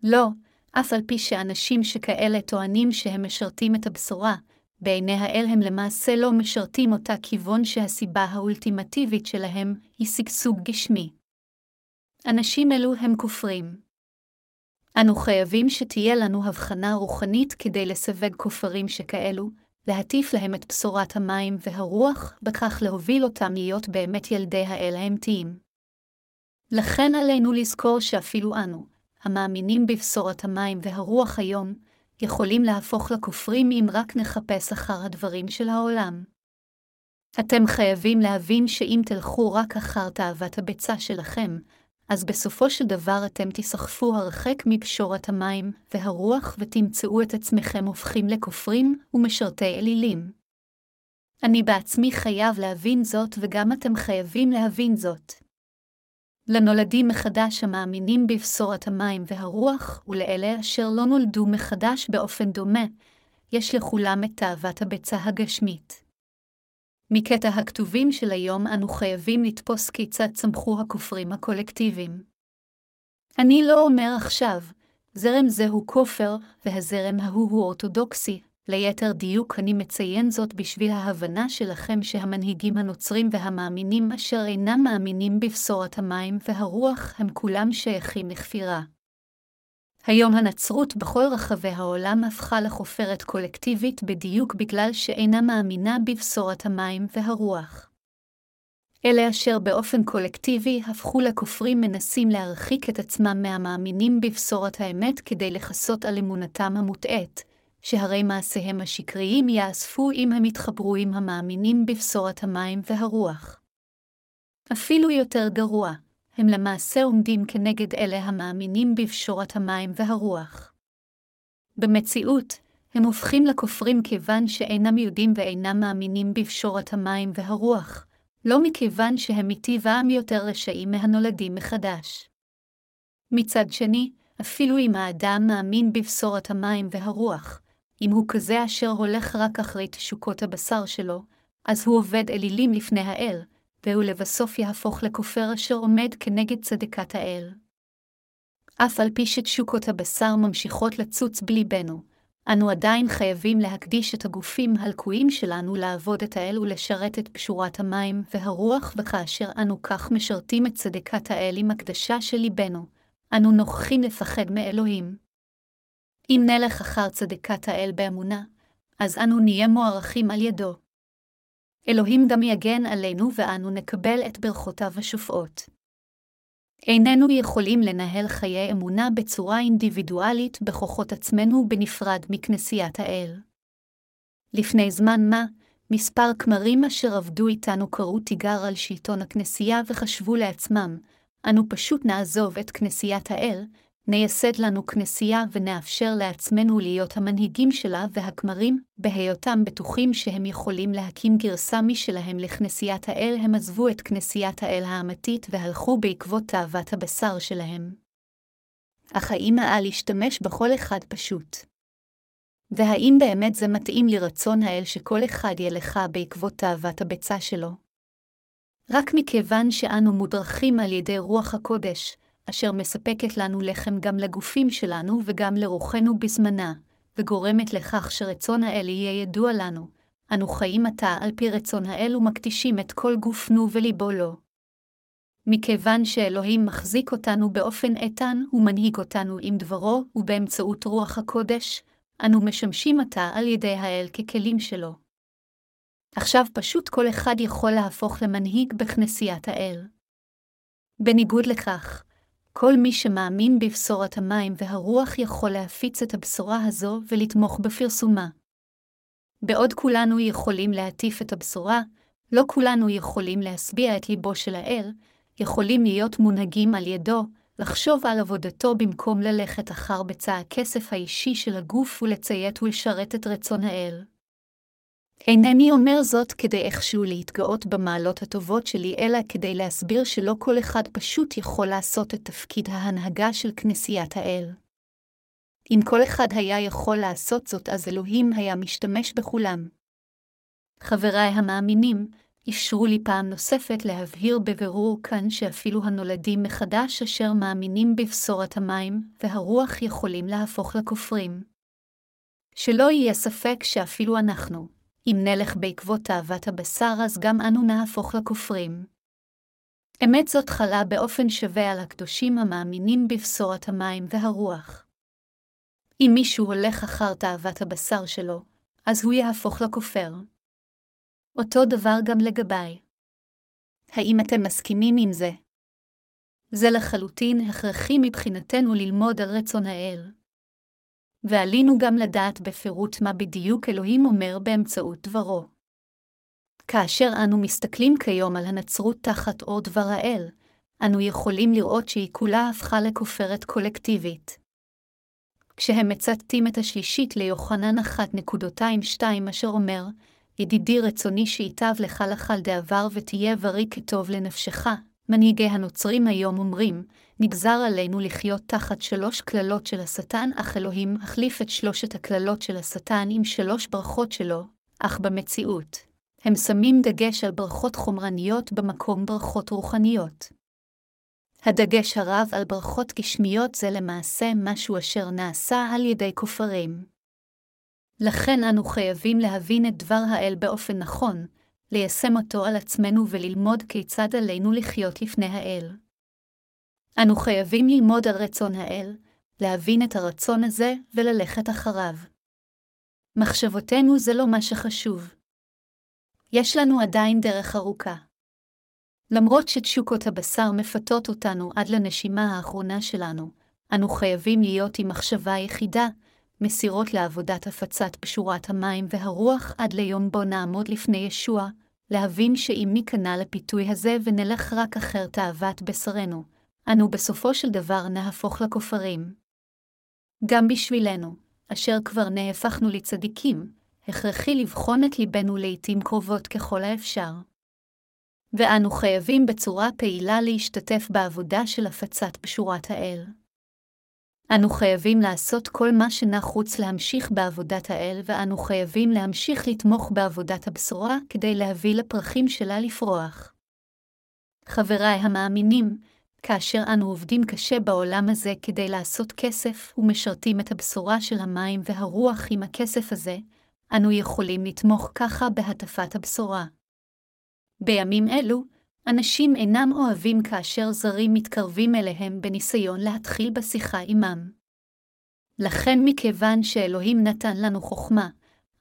לא, אף על פי שאנשים שכאלה טוענים שהם משרתים את הבשורה, בעיני האל הם למעשה לא משרתים אותה כיוון שהסיבה האולטימטיבית שלהם היא שגשוג גשמי. אנשים אלו הם כופרים. אנו חייבים שתהיה לנו הבחנה רוחנית כדי לסווג כופרים שכאלו, להטיף להם את בשורת המים והרוח, בכך להוביל אותם להיות באמת ילדי האל האמתיים. לכן עלינו לזכור שאפילו אנו, המאמינים בבשורת המים והרוח היום, יכולים להפוך לכופרים אם רק נחפש אחר הדברים של העולם. אתם חייבים להבין שאם תלכו רק אחר תאוות הביצה שלכם, אז בסופו של דבר אתם תיסחפו הרחק מפשורת המים והרוח ותמצאו את עצמכם הופכים לכופרים ומשרתי אלילים. אני בעצמי חייב להבין זאת וגם אתם חייבים להבין זאת. לנולדים מחדש המאמינים בבשורת המים והרוח, ולאלה אשר לא נולדו מחדש באופן דומה, יש לכולם את תאוות הביצה הגשמית. מקטע הכתובים של היום אנו חייבים לתפוס כיצד צמחו הכופרים הקולקטיביים. אני לא אומר עכשיו, זרם זה הוא כופר, והזרם ההוא הוא אורתודוקסי, ליתר דיוק אני מציין זאת בשביל ההבנה שלכם שהמנהיגים הנוצרים והמאמינים אשר אינם מאמינים בבשורת המים והרוח הם כולם שייכים לכפירה. היום הנצרות בכל רחבי העולם הפכה לחופרת קולקטיבית בדיוק בגלל שאינה מאמינה בבשורת המים והרוח. אלה אשר באופן קולקטיבי הפכו לכופרים מנסים להרחיק את עצמם מהמאמינים בבשורת האמת כדי לכסות על אמונתם המוטעית, שהרי מעשיהם השקריים יאספו אם הם יתחברו עם המאמינים בבשורת המים והרוח. אפילו יותר גרוע, הם למעשה עומדים כנגד אלה המאמינים בפשורת המים והרוח. במציאות, הם הופכים לכופרים כיוון שאינם יודעים ואינם מאמינים בפשורת המים והרוח, לא מכיוון שהם מטבעם יותר רשעים מהנולדים מחדש. מצד שני, אפילו אם האדם מאמין בבשורת המים והרוח, אם הוא כזה אשר הולך רק אחרי תשוקות הבשר שלו, אז הוא עובד אלילים לפני האל, והוא לבסוף יהפוך לכופר אשר עומד כנגד צדקת האל. אף על פי שתשוקות הבשר ממשיכות לצוץ בליבנו, אנו עדיין חייבים להקדיש את הגופים הלקויים שלנו לעבוד את האל ולשרת את פשורת המים והרוח, וכאשר אנו כך משרתים את צדקת האל עם הקדשה של ליבנו, אנו נוכחים לפחד מאלוהים. אם נלך אחר צדקת האל באמונה, אז אנו נהיה מוערכים על ידו. אלוהים גם יגן עלינו ואנו נקבל את ברכותיו השופעות. איננו יכולים לנהל חיי אמונה בצורה אינדיבידואלית בכוחות עצמנו בנפרד מכנסיית האל. לפני זמן מה, מספר כמרים אשר עבדו איתנו קראו תיגר על שלטון הכנסייה וחשבו לעצמם, אנו פשוט נעזוב את כנסיית האל, נייסד לנו כנסייה ונאפשר לעצמנו להיות המנהיגים שלה והכמרים, בהיותם בטוחים שהם יכולים להקים גרסה משלהם לכנסיית האל, הם עזבו את כנסיית האל האמתית והלכו בעקבות תאוות הבשר שלהם. אך האם היה להשתמש בכל אחד פשוט? והאם באמת זה מתאים לרצון האל שכל אחד ילכה בעקבות תאוות הביצה שלו? רק מכיוון שאנו מודרכים על ידי רוח הקודש, אשר מספקת לנו לחם גם לגופים שלנו וגם לרוחנו בזמנה, וגורמת לכך שרצון האל יהיה ידוע לנו, אנו חיים עתה על פי רצון האל ומקדישים את כל גופנו וליבו לו. מכיוון שאלוהים מחזיק אותנו באופן איתן ומנהיג אותנו עם דברו ובאמצעות רוח הקודש, אנו משמשים עתה על ידי האל ככלים שלו. עכשיו פשוט כל אחד יכול להפוך למנהיג בכנסיית האל. בניגוד לכך, כל מי שמאמין בבשורת המים והרוח יכול להפיץ את הבשורה הזו ולתמוך בפרסומה. בעוד כולנו יכולים להטיף את הבשורה, לא כולנו יכולים להשביע את ליבו של האל, יכולים להיות מונהגים על ידו, לחשוב על עבודתו במקום ללכת אחר בצע הכסף האישי של הגוף ולציית ולשרת את רצון האל. אינני אומר זאת כדי איכשהו להתגאות במעלות הטובות שלי, אלא כדי להסביר שלא כל אחד פשוט יכול לעשות את תפקיד ההנהגה של כנסיית האל. אם כל אחד היה יכול לעשות זאת, אז אלוהים היה משתמש בכולם. חבריי המאמינים, אפשרו לי פעם נוספת להבהיר בבירור כאן שאפילו הנולדים מחדש אשר מאמינים בבשורת המים והרוח יכולים להפוך לכופרים. שלא יהיה ספק שאפילו אנחנו, אם נלך בעקבות תאוות הבשר, אז גם אנו נהפוך לכופרים. אמת זאת חלה באופן שווה על הקדושים המאמינים בבשורת המים והרוח. אם מישהו הולך אחר תאוות הבשר שלו, אז הוא יהפוך לכופר. אותו דבר גם לגביי. האם אתם מסכימים עם זה? זה לחלוטין הכרחי מבחינתנו ללמוד על רצון האל. ועלינו גם לדעת בפירוט מה בדיוק אלוהים אומר באמצעות דברו. כאשר אנו מסתכלים כיום על הנצרות תחת אור דבר האל, אנו יכולים לראות שהיא כולה הפכה לכופרת קולקטיבית. כשהם מצטטים את השלישית ליוחנן 1.22 אשר אומר, ידידי רצוני שייטב לך לכל דעבר ותהיה בריא כטוב לנפשך, מנהיגי הנוצרים היום אומרים, נגזר עלינו לחיות תחת שלוש קללות של השטן, אך אלוהים החליף את שלושת הקללות של השטן עם שלוש ברכות שלו, אך במציאות, הם שמים דגש על ברכות חומרניות במקום ברכות רוחניות. הדגש הרב על ברכות גשמיות זה למעשה משהו אשר נעשה על ידי כופרים. לכן אנו חייבים להבין את דבר האל באופן נכון, ליישם אותו על עצמנו וללמוד כיצד עלינו לחיות לפני האל. אנו חייבים ללמוד על רצון האל, להבין את הרצון הזה וללכת אחריו. מחשבותינו זה לא מה שחשוב. יש לנו עדיין דרך ארוכה. למרות שתשוקות הבשר מפתות אותנו עד לנשימה האחרונה שלנו, אנו חייבים להיות עם מחשבה יחידה, מסירות לעבודת הפצת פשורת המים והרוח עד ליום בו נעמוד לפני ישוע, להבין שאם ניכנע לפיתוי הזה ונלך רק אחר תאוות בשרנו, אנו בסופו של דבר נהפוך לכופרים. גם בשבילנו, אשר כבר נהפכנו לצדיקים, הכרחי לבחון את ליבנו לעתים קרובות ככל האפשר. ואנו חייבים בצורה פעילה להשתתף בעבודה של הפצת בשורת האל. אנו חייבים לעשות כל מה שנחוץ להמשיך בעבודת האל, ואנו חייבים להמשיך לתמוך בעבודת הבשורה כדי להביא לפרחים שלה לפרוח. חבריי המאמינים, כאשר אנו עובדים קשה בעולם הזה כדי לעשות כסף ומשרתים את הבשורה של המים והרוח עם הכסף הזה, אנו יכולים לתמוך ככה בהטפת הבשורה. בימים אלו, אנשים אינם אוהבים כאשר זרים מתקרבים אליהם בניסיון להתחיל בשיחה עמם. לכן מכיוון שאלוהים נתן לנו חוכמה,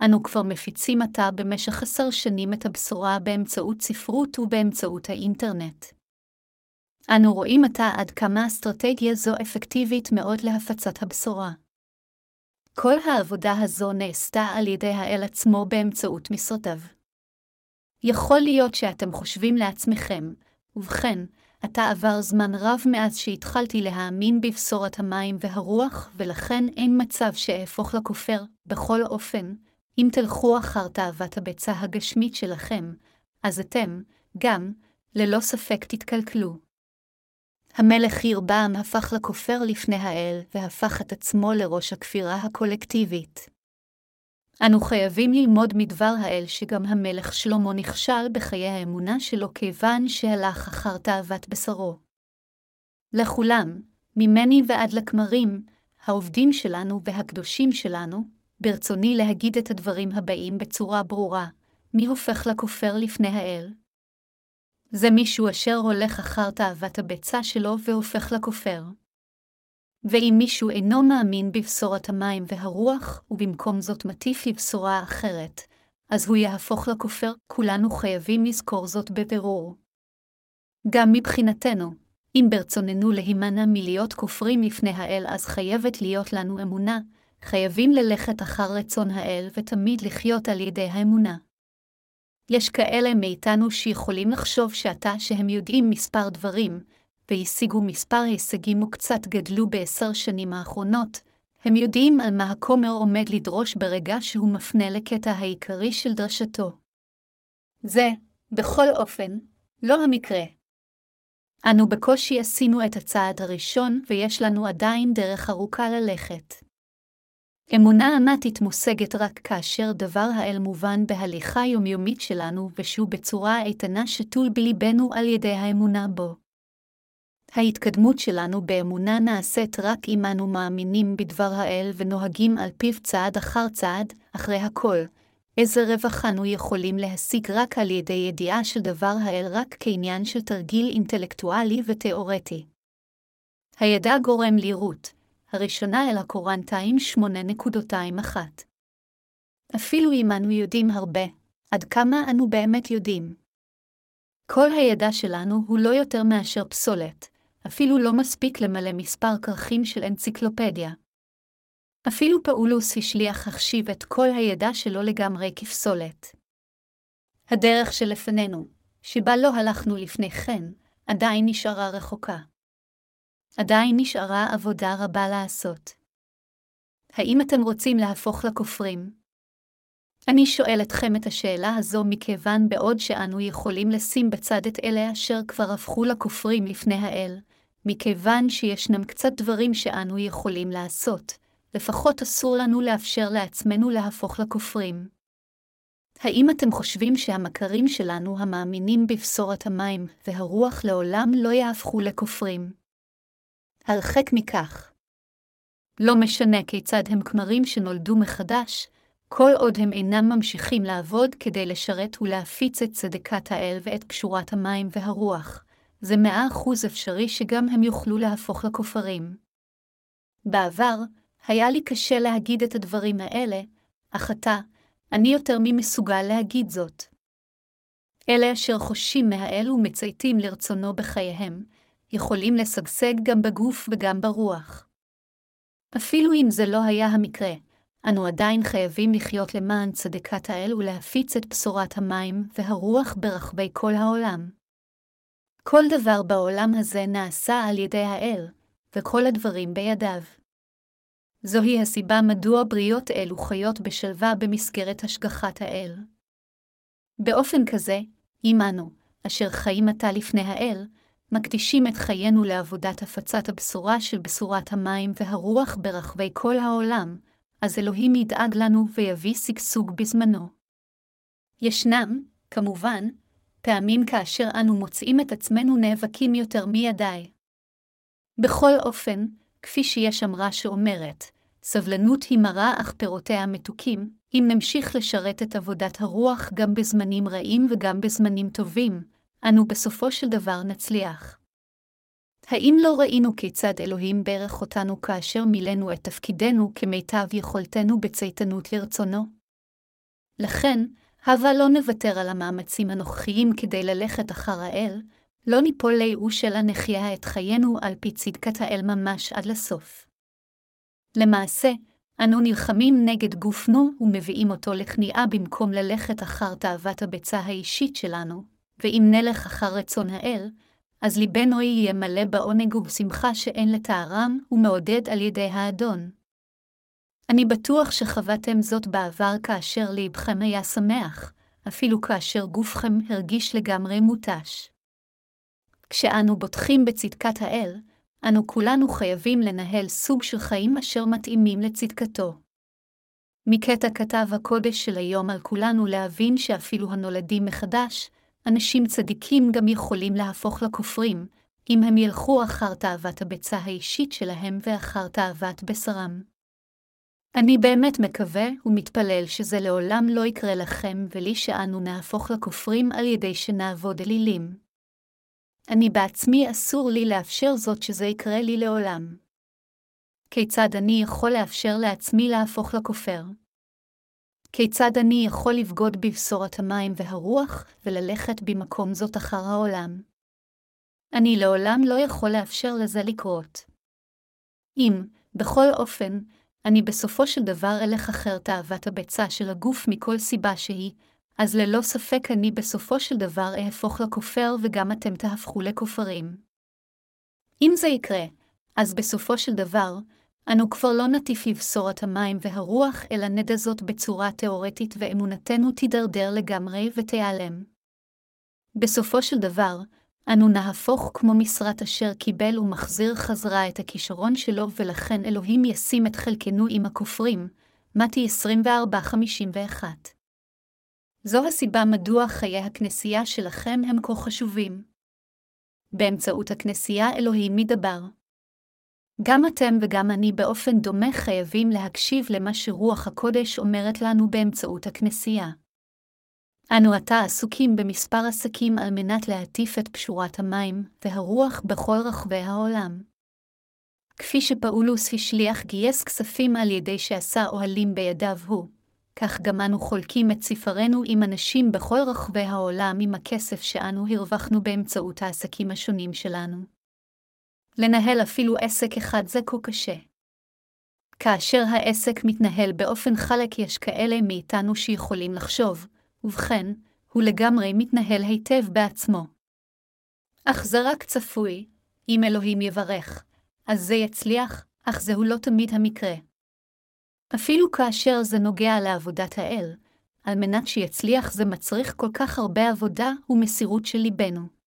אנו כבר מפיצים עתה במשך עשר שנים את הבשורה באמצעות ספרות ובאמצעות האינטרנט. אנו רואים עתה עד כמה אסטרטגיה זו אפקטיבית מאוד להפצת הבשורה. כל העבודה הזו נעשתה על ידי האל עצמו באמצעות משרותיו. יכול להיות שאתם חושבים לעצמכם, ובכן, עתה עבר זמן רב מאז שהתחלתי להאמין בבשורת המים והרוח, ולכן אין מצב שאהפוך לכופר, בכל אופן, אם תלכו אחר תאוות הביצה הגשמית שלכם, אז אתם, גם, ללא ספק תתקלקלו. המלך ירבעם הפך לכופר לפני האל, והפך את עצמו לראש הכפירה הקולקטיבית. אנו חייבים ללמוד מדבר האל שגם המלך שלמה נכשל בחיי האמונה שלו כיוון שהלך אחר תאוות בשרו. לכולם, ממני ועד לכמרים, העובדים שלנו והקדושים שלנו, ברצוני להגיד את הדברים הבאים בצורה ברורה, מי הופך לכופר לפני האל? זה מישהו אשר הולך אחר תאוות הביצה שלו והופך לכופר. ואם מישהו אינו מאמין בבשורת המים והרוח, ובמקום זאת מטיף לבשורה אחרת, אז הוא יהפוך לכופר, כולנו חייבים לזכור זאת בבירור. גם מבחינתנו, אם ברצוננו להימנע מלהיות כופרים לפני האל, אז חייבת להיות לנו אמונה, חייבים ללכת אחר רצון האל ותמיד לחיות על ידי האמונה. יש כאלה מאיתנו שיכולים לחשוב שעתה שהם יודעים מספר דברים, והשיגו מספר הישגים וקצת גדלו בעשר שנים האחרונות, הם יודעים על מה הכומר עומד לדרוש ברגע שהוא מפנה לקטע העיקרי של דרשתו. זה, בכל אופן, לא המקרה. אנו בקושי עשינו את הצעד הראשון, ויש לנו עדיין דרך ארוכה ללכת. אמונה אמתית מושגת רק כאשר דבר האל מובן בהליכה יומיומית שלנו, ושהוא בצורה איתנה שתול בליבנו על ידי האמונה בו. ההתקדמות שלנו באמונה נעשית רק אם אנו מאמינים בדבר האל ונוהגים על פיו צעד אחר צעד, אחרי הכל. איזה רווח אנו יכולים להשיג רק על ידי ידיעה של דבר האל רק כעניין של תרגיל אינטלקטואלי ותאורטי. הידע גורם לירות, הראשונה אל הקורנטיים 8.21. אפילו אם אנו יודעים הרבה, עד כמה אנו באמת יודעים. כל הידע שלנו הוא לא יותר מאשר פסולת, אפילו לא מספיק למלא מספר כרכים של אנציקלופדיה. אפילו פאולוס השליח החשיב את כל הידע שלו לגמרי כפסולת. הדרך שלפנינו, שבה לא הלכנו לפני כן, עדיין נשארה רחוקה. עדיין נשארה עבודה רבה לעשות. האם אתם רוצים להפוך לכופרים? אני שואל אתכם את השאלה הזו מכיוון בעוד שאנו יכולים לשים בצד את אלה אשר כבר הפכו לכופרים לפני האל, מכיוון שישנם קצת דברים שאנו יכולים לעשות, לפחות אסור לנו לאפשר לעצמנו להפוך לכופרים. האם אתם חושבים שהמכרים שלנו המאמינים בבשורת המים והרוח לעולם לא יהפכו לכופרים? הרחק מכך. לא משנה כיצד הם כמרים שנולדו מחדש, כל עוד הם אינם ממשיכים לעבוד כדי לשרת ולהפיץ את צדקת האל ואת קשורת המים והרוח, זה מאה אחוז אפשרי שגם הם יוכלו להפוך לכופרים. בעבר, היה לי קשה להגיד את הדברים האלה, אך עתה, אני יותר ממסוגל להגיד זאת. אלה אשר חושים מהאל ומצייתים לרצונו בחייהם, יכולים לשגשג גם בגוף וגם ברוח. אפילו אם זה לא היה המקרה, אנו עדיין חייבים לחיות למען צדקת האל ולהפיץ את בשורת המים והרוח ברחבי כל העולם. כל דבר בעולם הזה נעשה על ידי האל, וכל הדברים בידיו. זוהי הסיבה מדוע בריות אלו חיות בשלווה במסגרת השגחת האל. באופן כזה, עמנו, אשר חיים עתה לפני האל, מקדישים את חיינו לעבודת הפצת הבשורה של בשורת המים והרוח ברחבי כל העולם, אז אלוהים ידאג לנו ויביא שגשוג בזמנו. ישנם, כמובן, פעמים כאשר אנו מוצאים את עצמנו נאבקים יותר מידי. בכל אופן, כפי שיש אמרה שאומרת, סבלנות היא מרה אך פירותיה מתוקים, אם נמשיך לשרת את עבודת הרוח גם בזמנים רעים וגם בזמנים טובים, אנו בסופו של דבר נצליח. האם לא ראינו כיצד אלוהים ברך אותנו כאשר מילאנו את תפקידנו כמיטב יכולתנו בצייתנות לרצונו? לכן, הבה לא נוותר על המאמצים הנוכחיים כדי ללכת אחר האל, לא ניפול לייאוש אלא נחיה את חיינו על פי צדקת האל ממש עד לסוף. למעשה, אנו נלחמים נגד גופנו ומביאים אותו לכניעה במקום ללכת אחר תאוות הביצה האישית שלנו, ואם נלך אחר רצון האל, אז ליבנו יהיה מלא בעונג ובשמחה שאין לתארם, ומעודד על ידי האדון. אני בטוח שחוותם זאת בעבר כאשר ליבכם היה שמח, אפילו כאשר גופכם הרגיש לגמרי מותש. כשאנו בוטחים בצדקת האל, אנו כולנו חייבים לנהל סוג של חיים אשר מתאימים לצדקתו. מקטע כתב הקודש של היום על כולנו להבין שאפילו הנולדים מחדש, אנשים צדיקים גם יכולים להפוך לכופרים, אם הם ילכו אחר תאוות הביצה האישית שלהם ואחר תאוות בשרם. אני באמת מקווה ומתפלל שזה לעולם לא יקרה לכם ולי שאנו נהפוך לכופרים על ידי שנעבוד אלילים. אני בעצמי אסור לי לאפשר זאת שזה יקרה לי לעולם. כיצד אני יכול לאפשר לעצמי להפוך לכופר? כיצד אני יכול לבגוד בבשורת המים והרוח וללכת במקום זאת אחר העולם? אני לעולם לא יכול לאפשר לזה לקרות. אם, בכל אופן, אני בסופו של דבר אלך אחר תאוות הביצה של הגוף מכל סיבה שהיא, אז ללא ספק אני בסופו של דבר אהפוך לכופר וגם אתם תהפכו לכופרים. אם זה יקרה, אז בסופו של דבר, אנו כבר לא נטיף בבשורת המים והרוח, אלא נדע זאת בצורה תאורטית ואמונתנו תידרדר לגמרי ותיעלם. בסופו של דבר, אנו נהפוך כמו משרת אשר קיבל ומחזיר חזרה את הכישרון שלו, ולכן אלוהים ישים את חלקנו עם הכופרים. מתי 24-51 זו הסיבה מדוע חיי הכנסייה שלכם הם כה חשובים. באמצעות הכנסייה אלוהים מדבר. גם אתם וגם אני באופן דומה חייבים להקשיב למה שרוח הקודש אומרת לנו באמצעות הכנסייה. אנו עתה עסוקים במספר עסקים על מנת להטיף את פשורת המים והרוח בכל רחבי העולם. כפי שפאולוס השליח גייס כספים על ידי שעשה אוהלים בידיו הוא, כך גם אנו חולקים את ספרנו עם אנשים בכל רחבי העולם עם הכסף שאנו הרווחנו באמצעות העסקים השונים שלנו. לנהל אפילו עסק אחד זה כה קשה. כאשר העסק מתנהל באופן חלק יש כאלה מאיתנו שיכולים לחשוב, ובכן, הוא לגמרי מתנהל היטב בעצמו. אך זה רק צפוי, אם אלוהים יברך, אז זה יצליח, אך זהו לא תמיד המקרה. אפילו כאשר זה נוגע לעבודת האל, על מנת שיצליח זה מצריך כל כך הרבה עבודה ומסירות של ליבנו.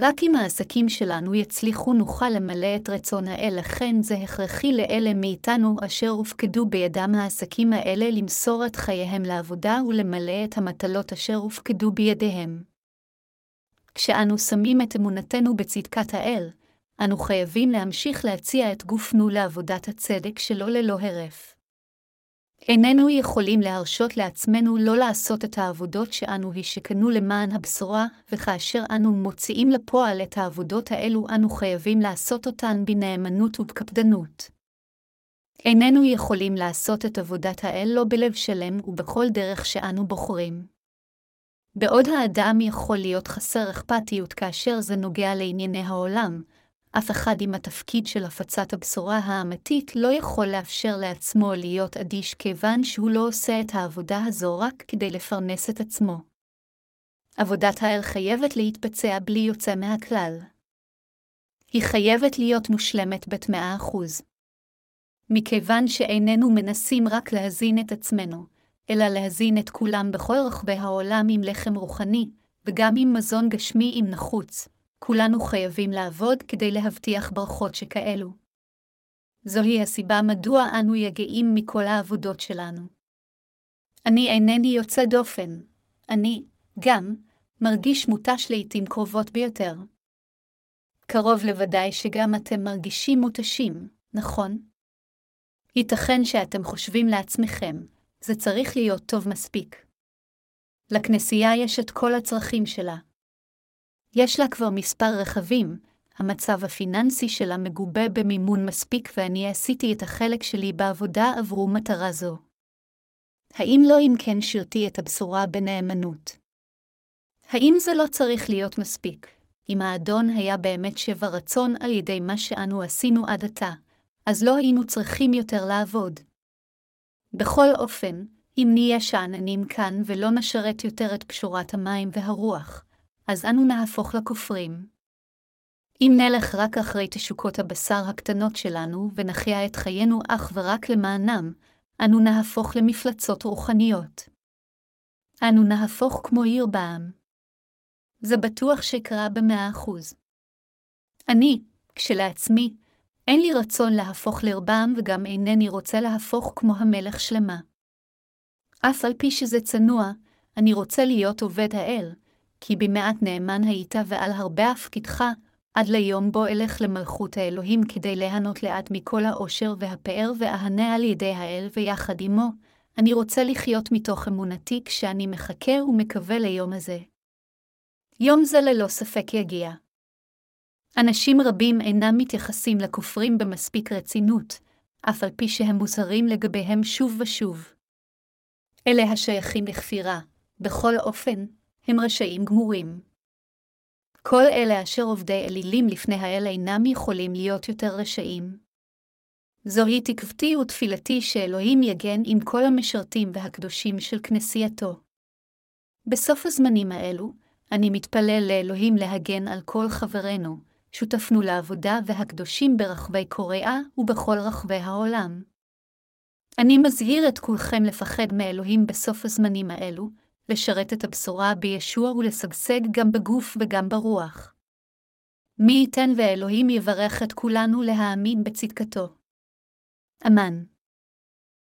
רק אם העסקים שלנו יצליחו נוכל למלא את רצון האל, לכן זה הכרחי לאלה מאיתנו אשר הופקדו בידם העסקים האלה למסור את חייהם לעבודה ולמלא את המטלות אשר הופקדו בידיהם. כשאנו שמים את אמונתנו בצדקת האל, אנו חייבים להמשיך להציע את גופנו לעבודת הצדק שלא ללא הרף. איננו יכולים להרשות לעצמנו לא לעשות את העבודות שאנו השקנו למען הבשורה, וכאשר אנו מוציאים לפועל את העבודות האלו, אנו חייבים לעשות אותן בנאמנות ובקפדנות. איננו יכולים לעשות את עבודת האל לא בלב שלם ובכל דרך שאנו בוחרים. בעוד האדם יכול להיות חסר אכפתיות כאשר זה נוגע לענייני העולם, אף אחד עם התפקיד של הפצת הבשורה האמיתית לא יכול לאפשר לעצמו להיות אדיש כיוון שהוא לא עושה את העבודה הזו רק כדי לפרנס את עצמו. עבודת האל חייבת להתבצע בלי יוצא מהכלל. היא חייבת להיות מושלמת בת מאה אחוז. מכיוון שאיננו מנסים רק להזין את עצמנו, אלא להזין את כולם בכל רחבי העולם עם לחם רוחני, וגם עם מזון גשמי אם נחוץ, כולנו חייבים לעבוד כדי להבטיח ברכות שכאלו. זוהי הסיבה מדוע אנו יגעים מכל העבודות שלנו. אני אינני יוצא דופן, אני, גם, מרגיש מותש לעתים קרובות ביותר. קרוב לוודאי שגם אתם מרגישים מותשים, נכון? ייתכן שאתם חושבים לעצמכם, זה צריך להיות טוב מספיק. לכנסייה יש את כל הצרכים שלה. יש לה כבר מספר רכבים, המצב הפיננסי שלה מגובה במימון מספיק ואני עשיתי את החלק שלי בעבודה עברו מטרה זו. האם לא אם כן שירתי את הבשורה בנאמנות? האם זה לא צריך להיות מספיק, אם האדון היה באמת שבע רצון על ידי מה שאנו עשינו עד עתה, אז לא היינו צריכים יותר לעבוד. בכל אופן, אם נהיה שאננים כאן ולא נשרת יותר את פשורת המים והרוח, אז אנו נהפוך לכופרים. אם נלך רק אחרי תשוקות הבשר הקטנות שלנו ונחיה את חיינו אך ורק למענם, אנו נהפוך למפלצות רוחניות. אנו נהפוך כמו עיר בעם. זה בטוח שקרה במאה אחוז. אני, כשלעצמי, אין לי רצון להפוך לרבם וגם אינני רוצה להפוך כמו המלך שלמה. אף על פי שזה צנוע, אני רוצה להיות עובד האל, כי במעט נאמן היית ועל הרבה הפקידך, עד ליום בו אלך למלכות האלוהים כדי ליהנות לאט מכל העושר והפאר ואהנה על ידי האל ויחד עמו, אני רוצה לחיות מתוך אמונתי כשאני מחכה ומקווה ליום הזה. יום זה ללא ספק יגיע. אנשים רבים אינם מתייחסים לכופרים במספיק רצינות, אף על פי שהם מוזהרים לגביהם שוב ושוב. אלה השייכים לכפירה, בכל אופן, הם רשעים גמורים. כל אלה אשר עובדי אלילים לפני האל אינם יכולים להיות יותר רשעים. זוהי תקוותי ותפילתי שאלוהים יגן עם כל המשרתים והקדושים של כנסייתו. בסוף הזמנים האלו, אני מתפלל לאלוהים להגן על כל חברינו, שותפנו לעבודה והקדושים ברחבי קוריאה ובכל רחבי העולם. אני מזהיר את כולכם לפחד מאלוהים בסוף הזמנים האלו, לשרת את הבשורה בישוע ולשגשג גם בגוף וגם ברוח. מי ייתן ואלוהים יברך את כולנו להאמין בצדקתו. אמן.